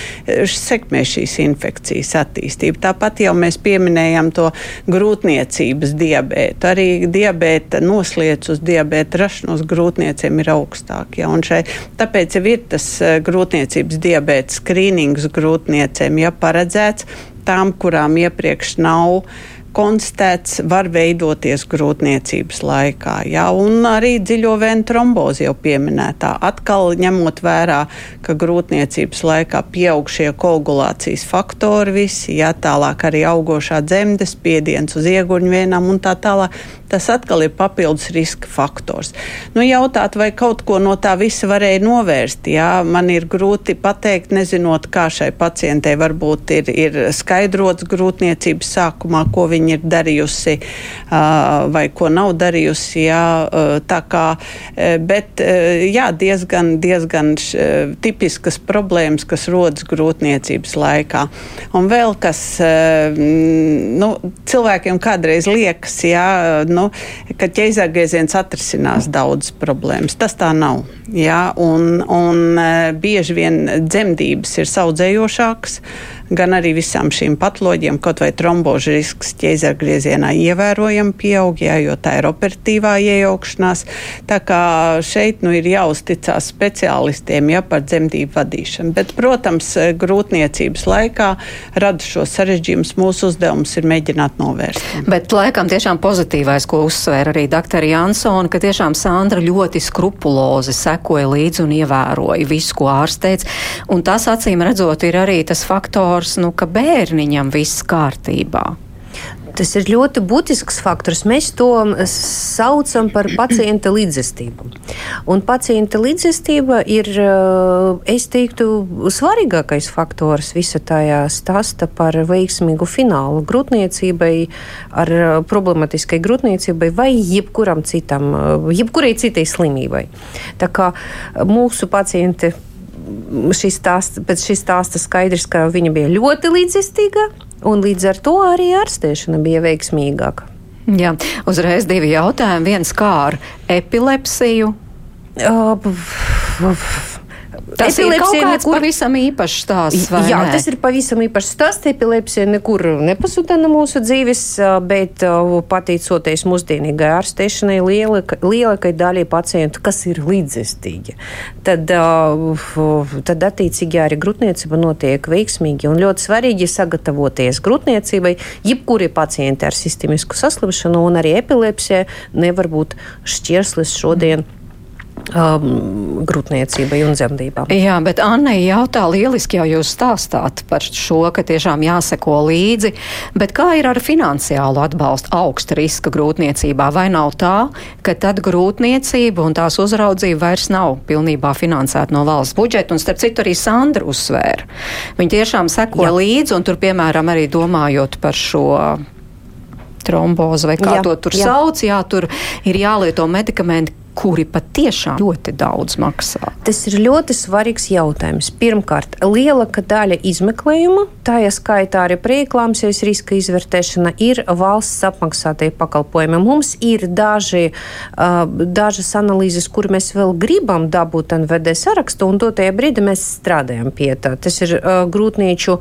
sekmē šīs infekcijas attīstību. Tāpat jau mēs pieminējam to grūtniecības diabētu. Arī diabēta noslēdz uz diabēta rašanos grūtniecēm ir augstāk. Ja, šai, tāpēc jau ir tas eh, grūtniecības diabēta skrīnings grūtniecēm, ja paredzēts tām, kurām iepriekš nav konstatēts, var veidoties grūtniecības laikā. Jā, un arī dziļo vēju trombozi jau pieminētā. Atkal ņemot vērā, ka grūtniecības laikā pieaug šie koagulācijas faktori, visi, jā, tālāk arī augošā dzemdes spiediens uz ieguņvienām un tā tālāk. Tas atkal ir papildus riska faktors. Nu, jautāt, vai kaut ko no tā visa varēja novērst, jā, man ir grūti pateikt, nezinot, kā šai pacientei varbūt ir, ir skaidrots grūtniecības sākumā, ko viņa ir darījusi vai ko nav darījusi. Jā, tā kā, bet jā, diezgan, diezgan tipiskas problēmas, kas rodas grūtniecības laikā. Un vēl kas nu, cilvēkiem kādreiz liekas, jā, nu, ka ķeizārgrieziens atrisinās daudzas problēmas. Tas tā nav. Jā, un, un bieži vien dzemdības ir saudzējošākas gan arī visām šīm patoloģijām, kaut vai trombožu risks ķēzergriezienā ievērojami pieaug, jā, jo tā ir operatīvā iejaukšanās. Tā kā šeit nu, ir jāuzticās speciālistiem ja, par dzemdību vadīšanu. Bet, protams, grūtniecības laikā rada šo sarežģījumus. Mūsu uzdevums ir mēģināt novērst. Bet laikam tiešām pozitīvais, ko uzsvēra arī dr. Jansona, ka tiešām Sandra ļoti skrupulozi sekoja līdzi un ievēroja visu, ko ārsteic. Un tas acīm redzot ir arī tas faktors, nu, ka bērniņam viss kārtībā. Tas ir ļoti būtisks faktors. Mēs to saucam par pacienta līdzestību. Un pacienta līdzestība ir, es teiktu, svarīgākais faktors visā tajā stāsta par veiksmīgu finālu grūtniecībai, ar problematiskai grūtniecībai vai jebkuram citam, jebkurai citai slimībai. Tā kā mūsu pacienti šis stāsts, pēc šīs stāsta skaidrs, ka viņa bija ļoti līdzjūtīga, un līdz ar to arī ārstēšana bija veiksmīgāka. Jā, uzreiz divi jautājumi. Viens kā ar epilepsiju. Uh, Tas ir kaut kāds nekur... pavisam īpašs stāsts. Jā, ne? tas ir pavisam īpašs stāsts. Epilepsija nekur nepazuda no mūsu dzīves, bet pateicoties mūsdienīgai ārstēšanai, lielākai daļai pacientu, kas ir līdzestīgi, tad, tad attiecīgi arī grūtniecība notiek veiksmīgi un ļoti svarīgi sagatavoties grūtniecībai. Jebkuri pacienti ar sistemisku saslimšanu un arī epilepsija nevar būt šķērslis šodien. Mm um, grūtniecībai un dzemdībām. Jā, bet Anna jautā, lieliski jau jūs stāstāt par šo, ka tiešām jāseko līdzi, bet kā ir ar finansiālu atbalstu augsta riska grūtniecībā? Vai nav tā, ka tad grūtniecība un tās uzraudzība vairs nav pilnībā finansēta no valsts budžeta? Un starp citu arī Sandra uzsvēra. Viņi tiešām seko Jā. līdzi un tur, piemēram, arī domājot par šo trombozi vai kā jā, to tur jā. sauc, jā, tur ir jālieto medikamenti kuri patiešām ļoti daudz maksā? Tas ir ļoti svarīgs jautājums. Pirmkārt, lielāka daļa izmeklējumu, tā ieskaitā arī prieklāmsies riska izvērtēšana, ir valsts apmaksātie pakalpojumi. Mums ir daži, dažas analīzes, kur mēs vēl gribam dabūt NVD sarakstu, un dotajā brīdī mēs strādājam pie tā. Tas ir grūtnieču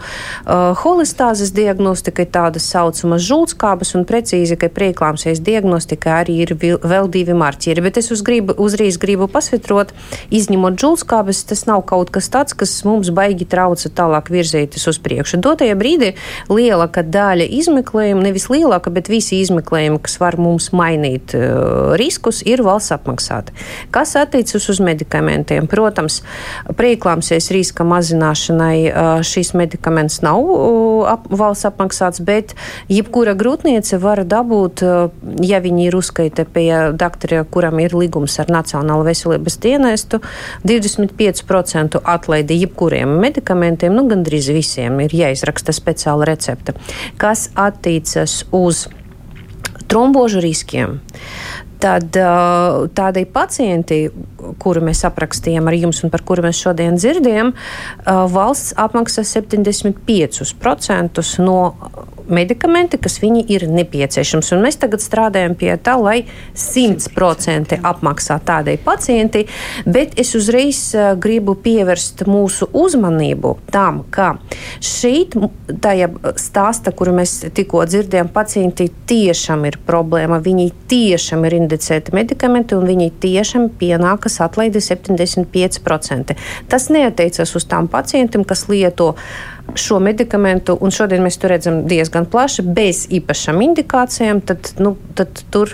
holistāzes diagnostika, tāda saucama žultskābes, un precīzi, ka prieklāmsies diagnostika arī ir vēl divi marķieri. Bet es uz gribu, uzreiz gribu pasvitrot, izņemot džulskābes, tas nav kaut kas tāds, kas mums baigi trauca tālāk virzēties uz priekšu. Dotajā brīdī lielāka daļa izmeklējumu, nevis lielāka, bet visi izmeklējumi, kas var mums mainīt uh, riskus, ir valsts apmaksāti. Kas attiecas uz medikamentiem? Protams, prieklāmsies riska mazināšanai uh, šīs medikaments nav uh, ap, valsts apmaksāts, bet jebkura grūtniece var dabūt, uh, ja viņi ir uzskaita pie doktora, kuram ir līgums līgums ar Nacionālo veselības dienestu, 25% atlaidi jebkuriem medikamentiem, nu gandrīz visiem ir jāizraksta speciāla recepte, kas attiecas uz trombožu riskiem tad tādai pacientei, kuru mēs aprakstījām ar jums un par kuru mēs šodien dzirdējam, valsts apmaksā 75% no medikamenti, kas viņi ir nepieciešams. Un mēs tagad strādājam pie tā, lai 100% apmaksā tādai pacientei, bet es uzreiz uh, gribu pievērst mūsu uzmanību tam, ka šeit, tajā stāsta, kuru mēs tikko dzirdējām, pacienti tiešām ir problēma, viņi tiešām ir indicēti medikamenti un viņi tiešām pienākas atlaidi 75%. Tas neatiecas uz tām pacientiem, kas lieto šo medikamentu, un šodien mēs to redzam diezgan plaši, bez īpašām indikācijām, tad, nu, tad tur,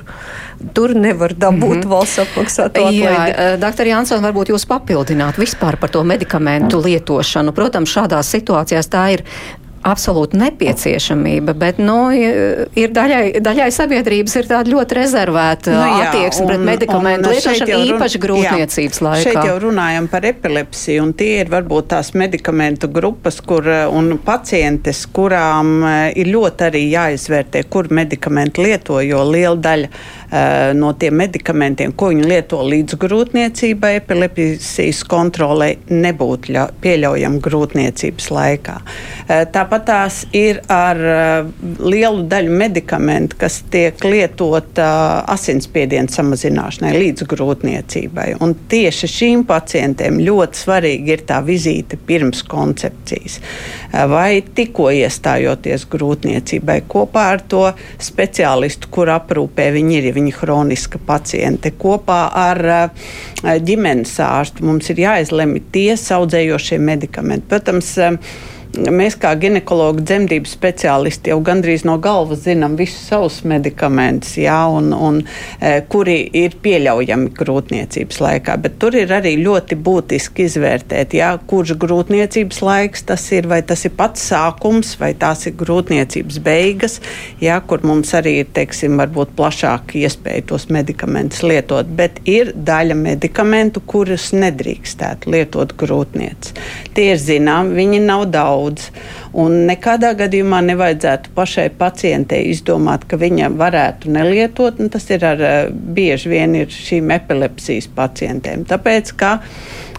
tur nevar dabūt mm -hmm. valsts apmaksāto atlaidi. Jā, eh, doktor Jansson, varbūt jūs papildināt vispār par to medikamentu lietošanu. Protams, šādās situācijās tā ir absolūta nepieciešamība, bet nu, ir daļai, daļai sabiedrības ir tāda ļoti rezervēta nu, jā, attieksme pret medikamentu lietošanu īpaši grūtniecības jā, laikā. Šeit jau runājam par epilepsiju, un tie ir varbūt tās medikamentu grupas kur, un pacientes, kurām eh, ir ļoti arī jāizvērtē, kur medikamenti lieto, jo liela daļa no tiem medikamentiem, ko viņi lieto līdz grūtniecībai, epilepsijas kontrolē, nebūtu pieļaujama grūtniecības laikā. Uh, Tāpat tās ir ar lielu daļu medikamentu, kas tiek lietot asinsspiediena samazināšanai līdz grūtniecībai. Un tieši šīm pacientiem ļoti svarīgi ir tā vizīte pirms koncepcijas vai tikko iestājoties grūtniecībai kopā ar to speciālistu, kur aprūpē viņi ir, ja viņi ir hroniska paciente, kopā ar ģimenes ārstu. Mums ir jāizlemj tie saudzējošie medikamenti. Protams, Mēs, kā ginekologi, dzemdību speciālisti, jau gandrīz no galvas zinām visus savus medikamentus, jā, un, un, e, kuri ir pieļaujami grūtniecības laikā. Bet tur ir arī ļoti būtiski izvērtēt, jā, kurš grūtniecības laiks tas ir, vai tas ir pats sākums, vai tās ir grūtniecības beigas, jā, kur mums arī ir, teiksim, varbūt plašāka iespēja tos medikamentus lietot. Bet ir daļa medikamentu, kurus nedrīkstētu lietot grūtniecības. Tie ir zinām, viņi nav daudz daudz. Un nekādā gadījumā nevajadzētu pašai pacientei izdomāt, ka viņa varētu nelietot. Tas ir ar, eh, bieži vien ir šīm epilepsijas pacientiem. Tāpēc, ka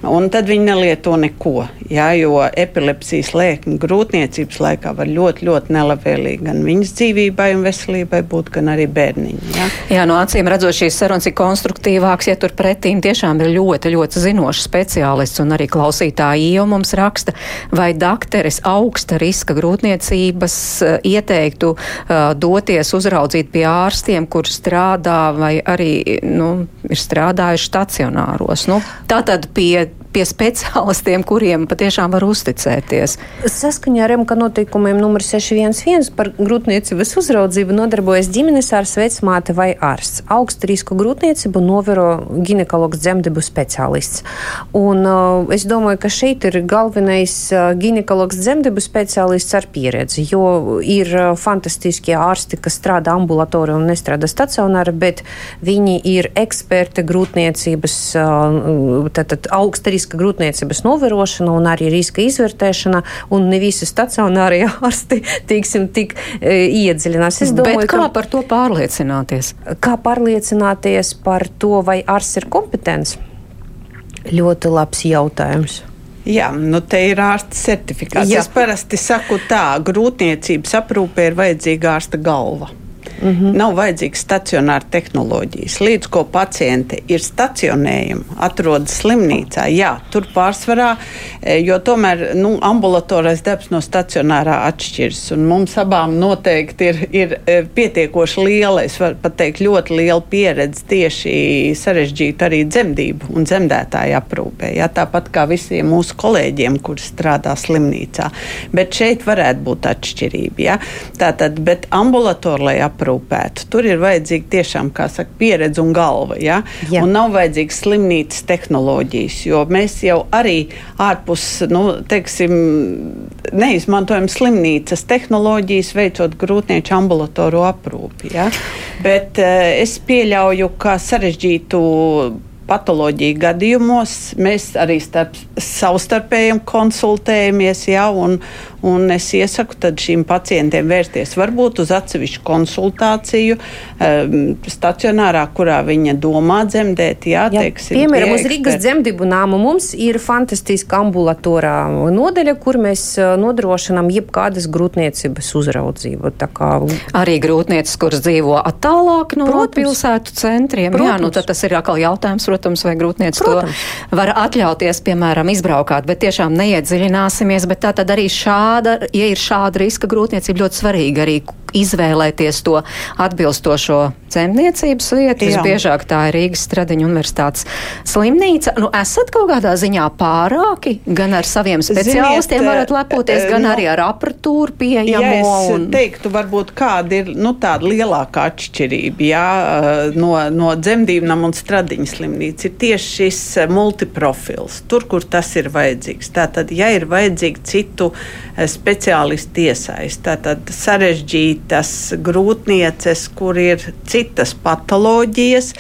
Un tad viņi nelieto neko, jā, jo epilepsijas lēkņa grūtniecības laikā var ļoti, ļoti nelabvēlīgi gan viņas dzīvībai un veselībai būt, gan arī bērniņam. Jā, jā no acīm redzot, šīs sarunas ir konstruktīvāks, ja tur pretīm tiešām ir ļoti, ļoti zinošs speciālists un arī klausītāji jau mums raksta, vai dakteris augsta riska grūtniecības uh, ieteiktu uh, doties uzraudzīt pie ārstiem, kur strādā vai arī nu, ir strādājuši stacionāros. Nu, tātad pie pie speciālistiem, kuriem patiešām var uzticēties. Saskaņā ar MK noteikumiem numur 611 par grūtniecības uzraudzību nodarbojas ģimenes ārsts, vecmāte vai ārsts. Augstu risku grūtniecību novēro ginekologs dzemdebu speciālists. Un, uh, es domāju, ka šeit ir galvenais uh, ginekologs dzemdebu speciālists ar pieredzi, jo ir uh, fantastiskie ārsti, kas strādā ambulatorā un nestrādā stacionāri, bet viņi ir eksperti grūtniecības, uh, tātad augsta riska riska grūtniecības novērošana un arī riska izvērtēšana, un ne visi stacionārie ārsti tiksim, tik e, iedziļinās. Es domāju, Bet kā ka, par to pārliecināties? Kā pārliecināties par to, vai ārsts ir kompetents? Ļoti labs jautājums. Jā, nu te ir ārsta certifikāts. Jā. Es parasti saku tā, grūtniecības aprūpē ir vajadzīga ārsta galva. Mm -hmm. Nav vajadzīgas stacionāra tehnoloģijas. Līdz ko pacienti ir stacionējami, atrodas slimnīcā, jā, tur pārsvarā, e, jo tomēr nu, ambulatorais darbs no stacionārā atšķiras. Mums abām noteikti ir, ir e, pietiekoši liela, es varu pat teikt, ļoti liela pieredze tieši sarežģīt arī dzemdību un dzemdētāju aprūpē. Jā, tāpat kā visiem mūsu kolēģiem, kuri strādā slimnīcā. Bet šeit varētu būt atšķirība. Jā. Tātad, bet ambulatorlai aprūpē aprūpētu. Tur ir vajadzīga tiešām, kā saka, pieredze un galva. Ja? Jā. Un nav vajadzīgas slimnīcas tehnoloģijas, jo mēs jau arī ārpus, nu, teiksim, neizmantojam slimnīcas tehnoloģijas, veicot grūtnieču ambulatoru aprūpi. Ja? Bet uh, es pieļauju, ka sarežģītu patoloģiju gadījumos mēs arī starp, savstarpēji konsultējamies. Ja, un, Un es iesaku šīm pacientiem vērsties varbūt uz atsevišķu konsultāciju um, stacionārā, kurā viņa domā dzemdēt. Jā, jā, teiksim, piemēram, uz Rīgas dzemdību nāmu mums ir fantastiska ambulatorā nodeļa, kur mēs uh, nodrošinām jebkādas grūtniecības uzraudzību. Kā... Arī grūtniecis, kuras dzīvo attālāk no protams. pilsētu centriem. Protams. Jā, nu tad tas ir atkal jautājums, protams, vai grūtniecis to var atļauties, piemēram, izbraukāt, bet tiešām neiedziļināsimies, bet tā tad arī šā šāda, ja ir šāda riska grūtniecība, ļoti svarīgi arī izvēlēties to atbilstošo dzemdniecības vietu. Visbiežāk tā ir Rīgas Stradiņa universitātes slimnīca. Nu, esat kaut kādā ziņā pārāki, gan ar saviem speciālistiem Ziniet, varat lepoties, gan no, arī ar aparatūru pieejamo. Ja es un... teiktu, varbūt kāda ir nu, tāda lielākā atšķirība jā, no, no dzemdībām un Stradiņa slimnīca ir tieši šis multiprofils, tur, kur tas ir vajadzīgs. Tātad, ja ir vajadzīgi citu speciālistu iesaist, tātad sarežģīt citas grūtnieces, kur ir citas patoloģijas,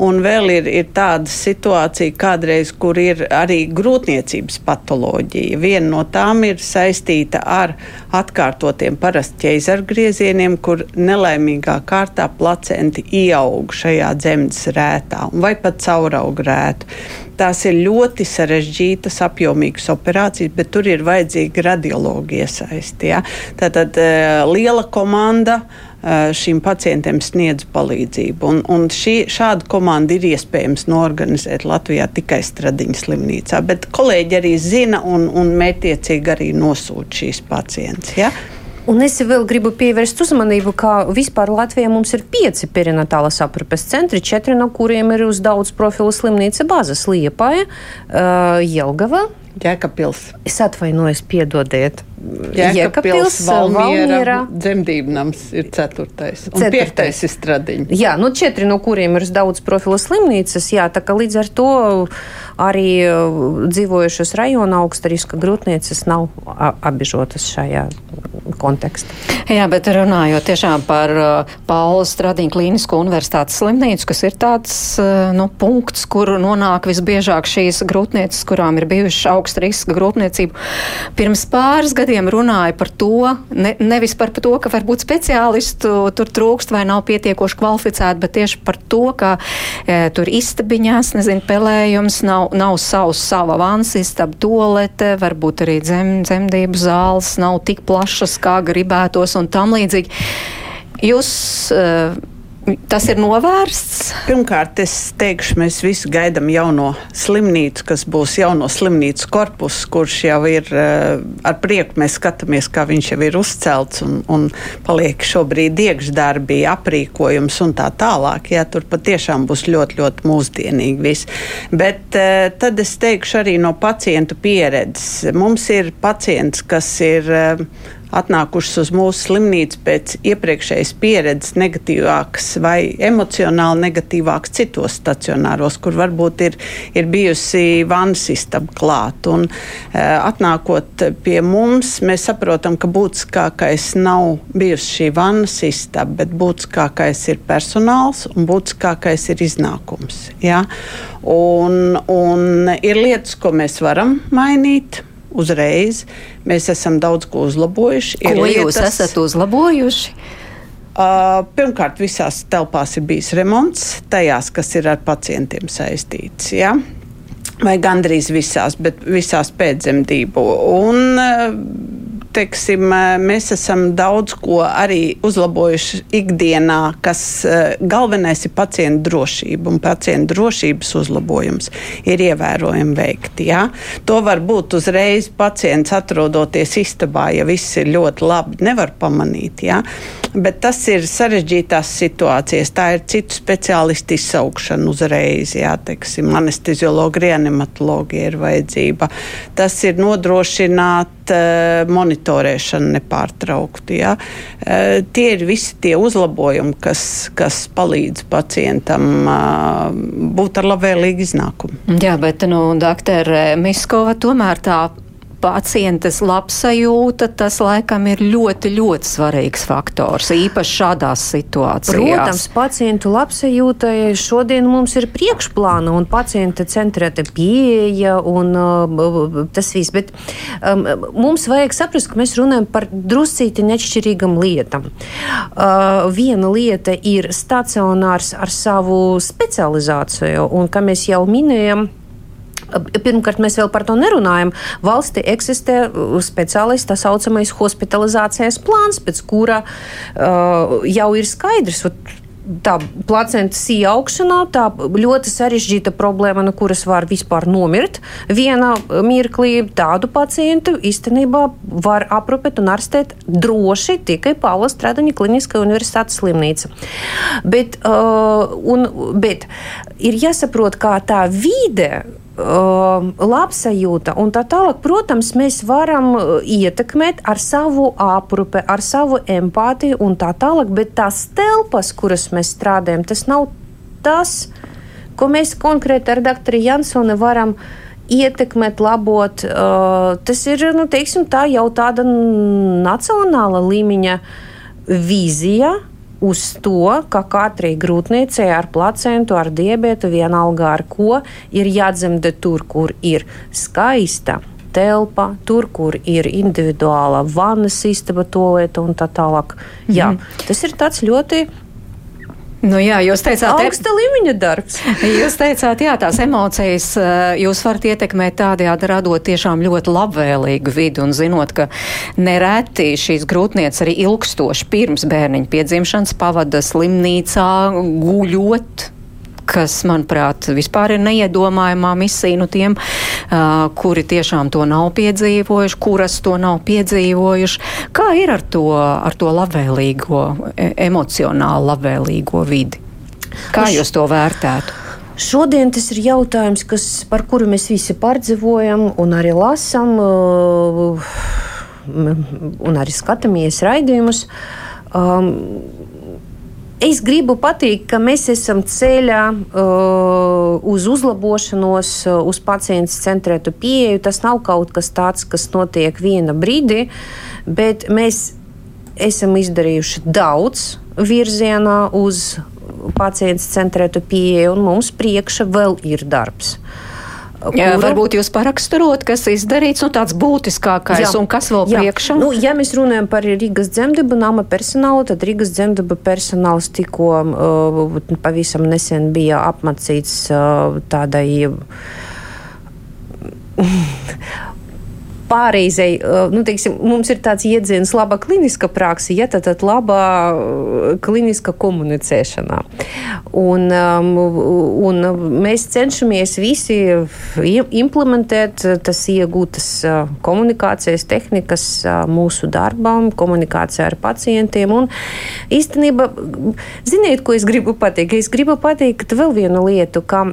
un vēl ir, ir tāda situācija kādreiz, kur ir arī grūtniecības patoloģija. Viena no tām ir saistīta ar atkārtotiem parasti ķeizargriezieniem, kur nelaimīgā kārtā placenti ieaug šajā dzemdas rētā vai pat caurauga rētu. Tās ir ļoti sarežģītas, apjomīgas operācijas, bet tur ir vajadzīga radiologa iesaiste. Ja? Tātad liela komanda šīm pacientiem sniedz palīdzību. Un, un šī, šādu komandu ir iespējams norganizēt Latvijā tikai Stradiņas slimnīcā. Bet kolēģi arī zina un, un mētiecīgi arī nosūta šīs pacientus. Ja? Un es vēl gribu pievērst uzmanību, ka vispār Latvijā mums ir pieci perinatālas aprūpes centri, četri no kuriem ir uz daudz profilu slimnīca bāzes Liepaja, uh, Jelgava. Jēkabpils. Es atvainojos, piedodiet. Jēkabpils, Valmiera, dzemdību nams ir ceturtais. Un ceturtais. piektais ir stradiņa. Jā, nu četri no kuriem ir daudz profilu slimnīcas, jā, tā ka līdz ar to arī uh, dzīvojušas rajona augsta riska grūtnieces nav apbežotas šajā kontekstā. Jā, bet runājot tiešām par uh, Paula Stradiņa klīnisko universitātes slimnīcu, kas ir tāds uh, nu, punkts, kur nonāk visbiežāk šīs grūtnieces, kurām ir bijuši augsta riska grūtniecība. Pirms pāris gadiem runāja par to, ne, nevis par to, ka varbūt speciālistu tur trūkst vai nav pietiekoši kvalificēti, bet tieši par to, ka e, tur istabiņās, nezinu, pelējums, nav, nav savs, sava vans istaba, tolete, varbūt arī dzem, dzemdību zāles nav tik plašas, kā gribētos un tam līdzīgi. Jūs uh, Tas ir novērsts? Pirmkārt, es teikšu, mēs visi gaidām jauno slimnīcu, kas būs jauno slimnīcu korpus, kurš jau ir uh, ar prieku. Mēs skatāmies, kā viņš jau ir uzcelts un, un paliek šobrīd iekšdarbi, aprīkojums un tā tālāk. Jā, tur patiešām būs ļoti, ļoti mūsdienīgi viss. Bet uh, tad es teikšu arī no pacientu pieredzes. Mums ir pacients, kas ir. Atnākušas uz mūsu slimnīcu pēc iepriekšējas pieredzes negatīvākas vai emocionāli negatīvākas citos stacionāros, kur varbūt ir, ir bijusi vannas istaba klāt. Un, uh, atnākot pie mums, mēs saprotam, ka būtiskākais nav bijusi šī vannas istaba, bet būtiskākais ir personāls un būtiskākais ir iznākums. Ja? Un, un ir lietas, ko mēs varam mainīt uzreiz. Mēs esam daudz ko uzlabojuši. Ko ir jūs lietas, esat uzlabojuši? Uh, pirmkārt, visās telpās ir bijis remonts, tajās, kas ir ar pacientiem saistīts. Ja? Vai gandrīz visās, bet visās pēcdzemdību. Un, uh, teiksim, mēs esam daudz ko arī uzlabojuši ikdienā, kas galvenais ir pacienta drošība un pacienta drošības uzlabojums ir ievērojami veikti. Ja? To var būt uzreiz pacients atrodoties istabā, ja viss ir ļoti labi, nevar pamanīt. Ja? Bet tas ir sarežģītās situācijas. Tā ir citu speciālistu izsaukšana uzreiz. Jā, teiksim, anesteziologi, reanimatologi ir vajadzība. Tas ir nodrošināt uh, monitorēšanu nepārtraukti. Jā. Uh, tie ir visi tie uzlabojumi, kas, kas palīdz pacientam uh, būt ar labvēlīgu iznākumu. Jā, bet, nu, doktor Miskova, tomēr tā pacientes labsajūta, tas laikam ir ļoti, ļoti svarīgs faktors, īpaši šādās situācijās. Protams, pacientu labsajūtai šodien mums ir priekšplāna un pacienta centrēta pieeja un uh, tas viss, bet um, mums vajag saprast, ka mēs runājam par druscīti nešķirīgam lietam. Uh, viena lieta ir stacionārs ar savu specializāciju, un, kā mēs jau minējam, Pirmkārt, mēs vēl par to nerunājam. Valstī eksistē uh, speciālists tā saucamais hospitalizācijas plāns, pēc kura uh, jau ir skaidrs. Tā placentas ieaugšanā, tā ļoti sarežģīta problēma, no kuras var vispār nomirt. Vienā mirklī tādu pacientu īstenībā var aprūpēt un ārstēt droši tikai Pāvila Stradaņa Kliniskā universitātes slimnīca. Bet, uh, un, bet ir jāsaprot, kā tā vide uh, labsajūta un tā tālāk, protams, mēs varam uh, ietekmēt ar savu aprūpi, ar savu empātiju un tā tālāk, bet tās telpas, kuras mēs strādājam, tas nav tas, ko mēs konkrēti ar doktoru Jansoni varam ietekmēt, labot. Uh, tas ir, nu, teiksim, tā jau tāda nacionāla līmeņa vīzija uz to, ka katrai grūtniecei ar placentu, ar diabetu, vienalga ar ko, ir jādzemdē tur, kur ir skaista telpa, tur, kur ir individuāla vannas istaba, tolēta un tā tālāk. Jā, mm -hmm. tas ir tāds ļoti Nu, jā, jūs teicāt, augsta līmeņa darbs. Jūs teicāt, jā, tās emocijas jūs varat ietekmēt tādējādi radot tiešām ļoti labvēlīgu vidi un zinot, ka nereti šīs grūtniecības arī ilgstoši pirms bērniņa piedzimšanas pavada slimnīcā guļot kas, manuprāt, vispār ir neiedomājumā misija nu tiem, uh, kuri tiešām to nav piedzīvojuši, kuras to nav piedzīvojuši. Kā ir ar to, ar to labvēlīgo, e emocionāli labvēlīgo vidi? Kā jūs to vērtētu? Šodien tas ir jautājums, kas, par kuru mēs visi pārdzīvojam un arī lasām, un arī skatāmies raidījumus. Um, Es gribu pateikt, ka mēs esam ceļā uh, uz uzlabošanos, uh, uz pacienta centrētu pieeju. Tas nav kaut kas tāds, kas notiek viena brīdī, bet mēs esam izdarījuši daudz virzienā uz pacienta centrētu pieeju, un mums priekšā vēl ir darbs. Uh, Jā, varbūt jūs paraksturot, kas izdarīts, nu tāds būtiskākais jā, un kas vēl jā. priekšā? Nu, ja mēs runājam par Rīgas dzemdību nama personālu, tad Rīgas dzemdību personāls tikko uh, pavisam nesen bija apmācīts uh, tādai pārreizei, uh, nu, teiksim, mums ir tāds jēdziens, laba kliniska praksa, ja tad, tad laba kliniska komunicēšanā. Un, un mēs cenšamies visi implementēt tas iegūtas komunikācijas tehnikas mūsu darbam, komunikācijā ar pacientiem. Un īstenībā, ziniet, ko es gribu pateikt? Es gribu pateikt vēl vienu lietu, ka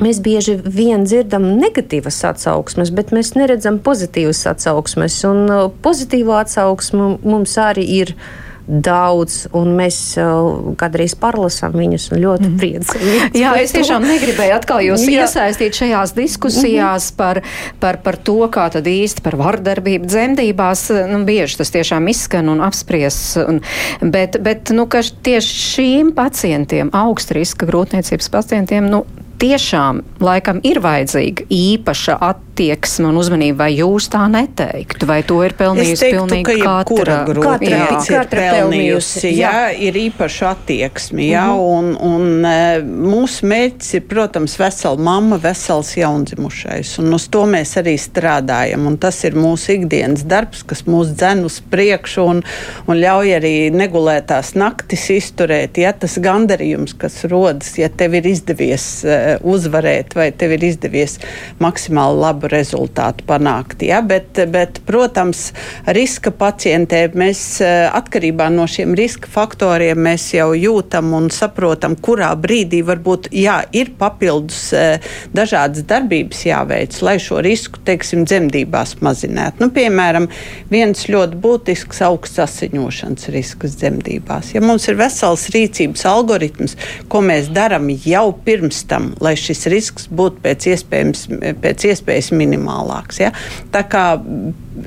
Mēs bieži vien dzirdam negatīvas atsauksmes, bet mēs neredzam pozitīvas atsauksmes. Un uh, pozitīvo atsauksmu mums arī ir daudz, un mēs uh, kādreiz parlasām viņus ļoti mm. priecājamies. Jā, es tiešām negribēju atkal jūs Jā. iesaistīt šajās diskusijās mm -hmm. par, par, par to, kā tad īsti par vardarbību dzemdībās. Nu, bieži tas tiešām izskan un apspries, un, bet, bet nu, tieši šīm pacientiem, augstriska grūtniecības pacientiem, nu, tiešām laikam ir vajadzīga īpaša attieksme un uzmanība, vai jūs tā neteiktu, vai to ir pelnījusi teiktu, pilnīgi ka katra grupa? Jā, ir pelnījusi, jā. jā, ir īpaša attieksme, jā, mm -hmm. un, un e, mūsu mērķis ir, protams, vesela mamma, vesels jaundzimušais, un uz to mēs arī strādājam, un tas ir mūsu ikdienas darbs, kas mūs dzen uz priekšu un, un ļauj arī negulētās naktis izturēt, ja tas gandarījums, kas rodas, ja tev ir izdevies uh, uzvarēt, vai tev ir izdevies maksimāli labu rezultātu panākt. Ja? Bet, bet, protams, riska pacientiem mēs eh, atkarībā no šiem riska faktoriem mēs jau jūtam un saprotam, kurā brīdī varbūt jā, ir papildus eh, dažādas darbības jāveic, lai šo risku, teiksim, dzemdībās mazinātu. Nu, piemēram, viens ļoti būtisks augsts asiņošanas risks dzemdībās. Ja mums ir vesels rīcības algoritms, ko mēs darām jau pirms tam, lai šis risks būtu pēc iespējas, pēc iespējas minimālāks. Ja? Tā kā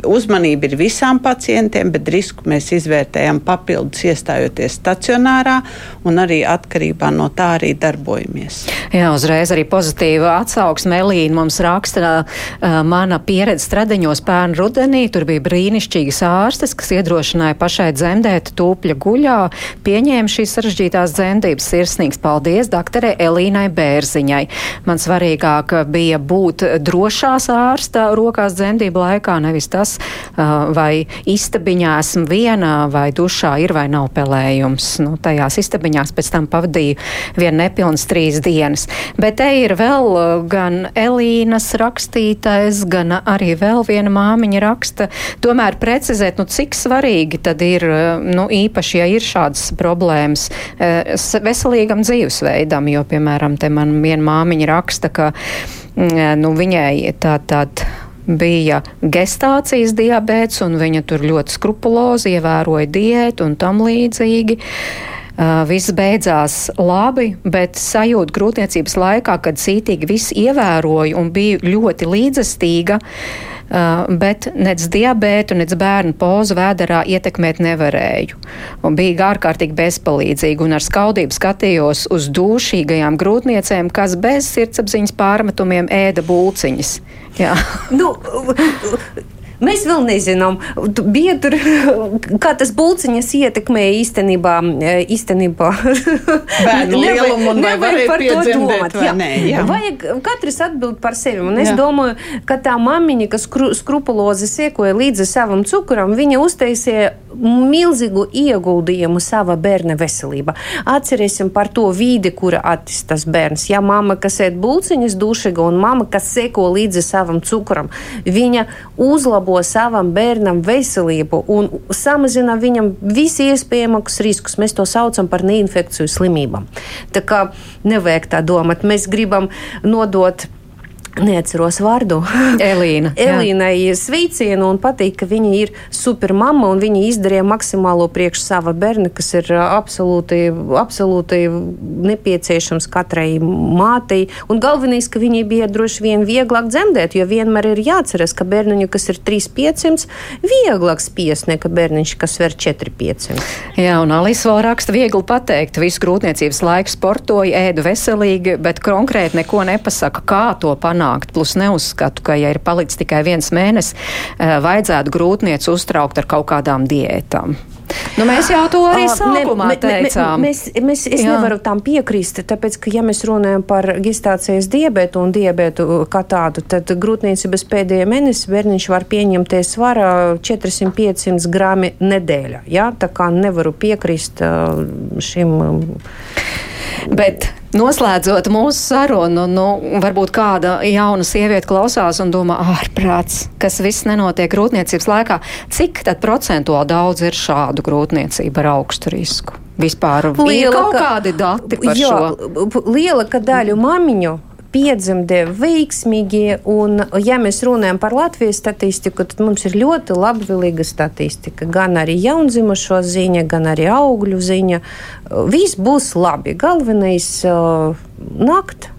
uzmanība ir visām pacientiem, bet risku mēs izvērtējam papildus iestājoties stacionārā un arī atkarībā no tā arī darbojamies. Jā, uzreiz arī pozitīva atsauksme. Elīna mums raksta uh, mana pieredze stradiņos pērnu rudenī. Tur bija brīnišķīgas ārstes, kas iedrošināja pašai dzemdēt tūpļa guļā. Pieņēma šīs sarežģītās dzemdības sirsnīgs paldies doktorē Elīnai Bērziņai. Man svarīgāk bija būt drošās ārsta rokās dzemdību laikā, nevis tas, vai istabiņā esmu viena, vai dušā ir vai nav pelējums. Nu, tajās istabiņās pēc tam pavadīju vien nepilnas trīs dienas. Bet te ir vēl gan Elīnas rakstītais, gan arī vēl viena māmiņa raksta. Tomēr precizēt, nu, cik svarīgi tad ir, nu, īpaši, ja ir šādas problēmas veselīgam dzīvesveidam, jo, piemēram, te man viena māmiņa raksta, ka, nu, viņai tā tad bija gestācijas diabēts, un viņa tur ļoti skrupulozi ievēroja diētu un tam līdzīgi. Uh, viss beidzās labi, bet sajūta grūtniecības laikā, kad cītīgi viss ievēroja un bija ļoti līdzestīga, Uh, bet nec diabētu, nec bērnu pozu vēderā ietekmēt nevarēju. Un bija ārkārtīgi bezpalīdzīgi un ar skaudību skatījos uz dūšīgajām grūtniecēm, kas bez sirdsapziņas pārmetumiem ēda bulciņas. Jā. Nu, Mēs vēl nezinām, bija tur, kā tas bulciņas ietekmēja īstenībā. E, īstenībā. Bērnu lielumu un vai varēja par to domāt. Vai jā. Nē, jā. Vajag katrs atbild par sevi. Un es jā. domāju, ka tā mamiņa, kas skru, skrupulozi sekoja līdzi savam cukuram, viņa uztaisīja milzīgu ieguldījumu sava bērna veselībā. Atcerēsim par to vīdi, kura attīstās bērns. Ja mama, kas ēd bulciņas dušīga un mama, kas seko līdzi savam cukuram, viņa uzlabo savam bērnam veselību un samazina viņam visi iespējamākus riskus. Mēs to saucam par neinfekciju slimībām. Tā kā nevajag tā domāt. Mēs gribam nodot Neatceros vārdu. Elīna. Elīnai sveicienu un patīk, ka viņa ir supermama un viņa izdarīja maksimālo priekš sava bērna, kas ir absolūti, absolūti nepieciešams katrai mātei. Un galvenais, ka viņai bija droši vien vieglāk dzemdēt, jo vienmēr ir jāatceras, ka bērniņu, kas ir 3500, vieglāk spies nekā bērniņš, kas ver 4500. Jā, un Alisa vēl raksta viegli pateikt, visu grūtniecības laiku sportoju, ēdu veselīgi, bet konkrēti neko nepasaka, kā to panākt panākt. Plus neuzskatu, ka, ja ir palicis tikai viens mēnesis, eh, vajadzētu grūtnieci uztraukt ar kaut kādām diētām. Nu, mēs jau to arī sākumā ne, teicām. Ne, mēs, mēs, es Jā. nevaru tam piekrist, tāpēc, ka, ja mēs runājam par gestācijas diabetu un diabetu kā tādu, tad grūtniecības pēdējā mēnesī bērniņš var pieņemties svara 400-500 grami nedēļā. Ja? Tā kā nevaru piekrist šim. Bet Noslēdzot mūsu sarunu, nu, varbūt kāda jauna sieviete klausās un domā, ārprāts, kas viss nenotiek grūtniecības laikā. Cik tad procentuāli daudz ir šādu grūtniecību ar augstu risku? Vispār ir kaut kādi dati par jā, šo? Liela daļa mamiņu piedzimti veiksmīgi. Un, ja mēs runājam par Latvijas statistiku, tad mums ir ļoti labvēlīga statistika. Gan arī jaundzimušo ziņa, gan arī augļu ziņa. Viss būs labi. Galvenais uh, nakt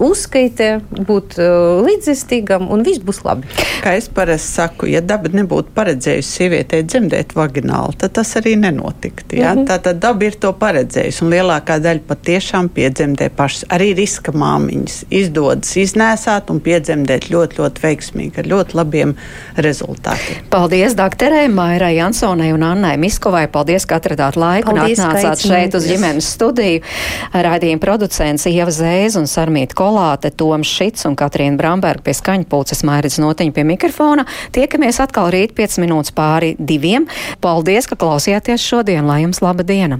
uzskaitē, būt uh, līdzjūtīgam, un viss būs labi. Kā es parasti saku, ja daba nebūtu paredzējusi sievietei dzemdēt vagināli, tad tas arī nenotiktu. Ja? Mm -hmm. Tā tad daba ir to paredzējusi, un lielākā daļa patiešām piedzemdē pašas. Arī riska māmiņas izdodas iznēsāt un piedzemdēt ļoti, ļoti veiksmīgi ar ļoti labiem rezultātiem. Paldies doktorei Mairai Jansonai un Annai Miskovai. Paldies, ka atradāt laiku Paldies, un atnācāt šeit uz ģimenes studiju. Raidījuma producents Ieva Zēza un Sarmīta Kolā. Kolāte, Toms Šits un Katrīna Bramberga pie skaņpulces Mairidz Notiņa pie mikrofona. Tiekamies atkal rīt 5 minūtes pāri diviem. Paldies, ka klausījāties šodien, lai jums laba diena!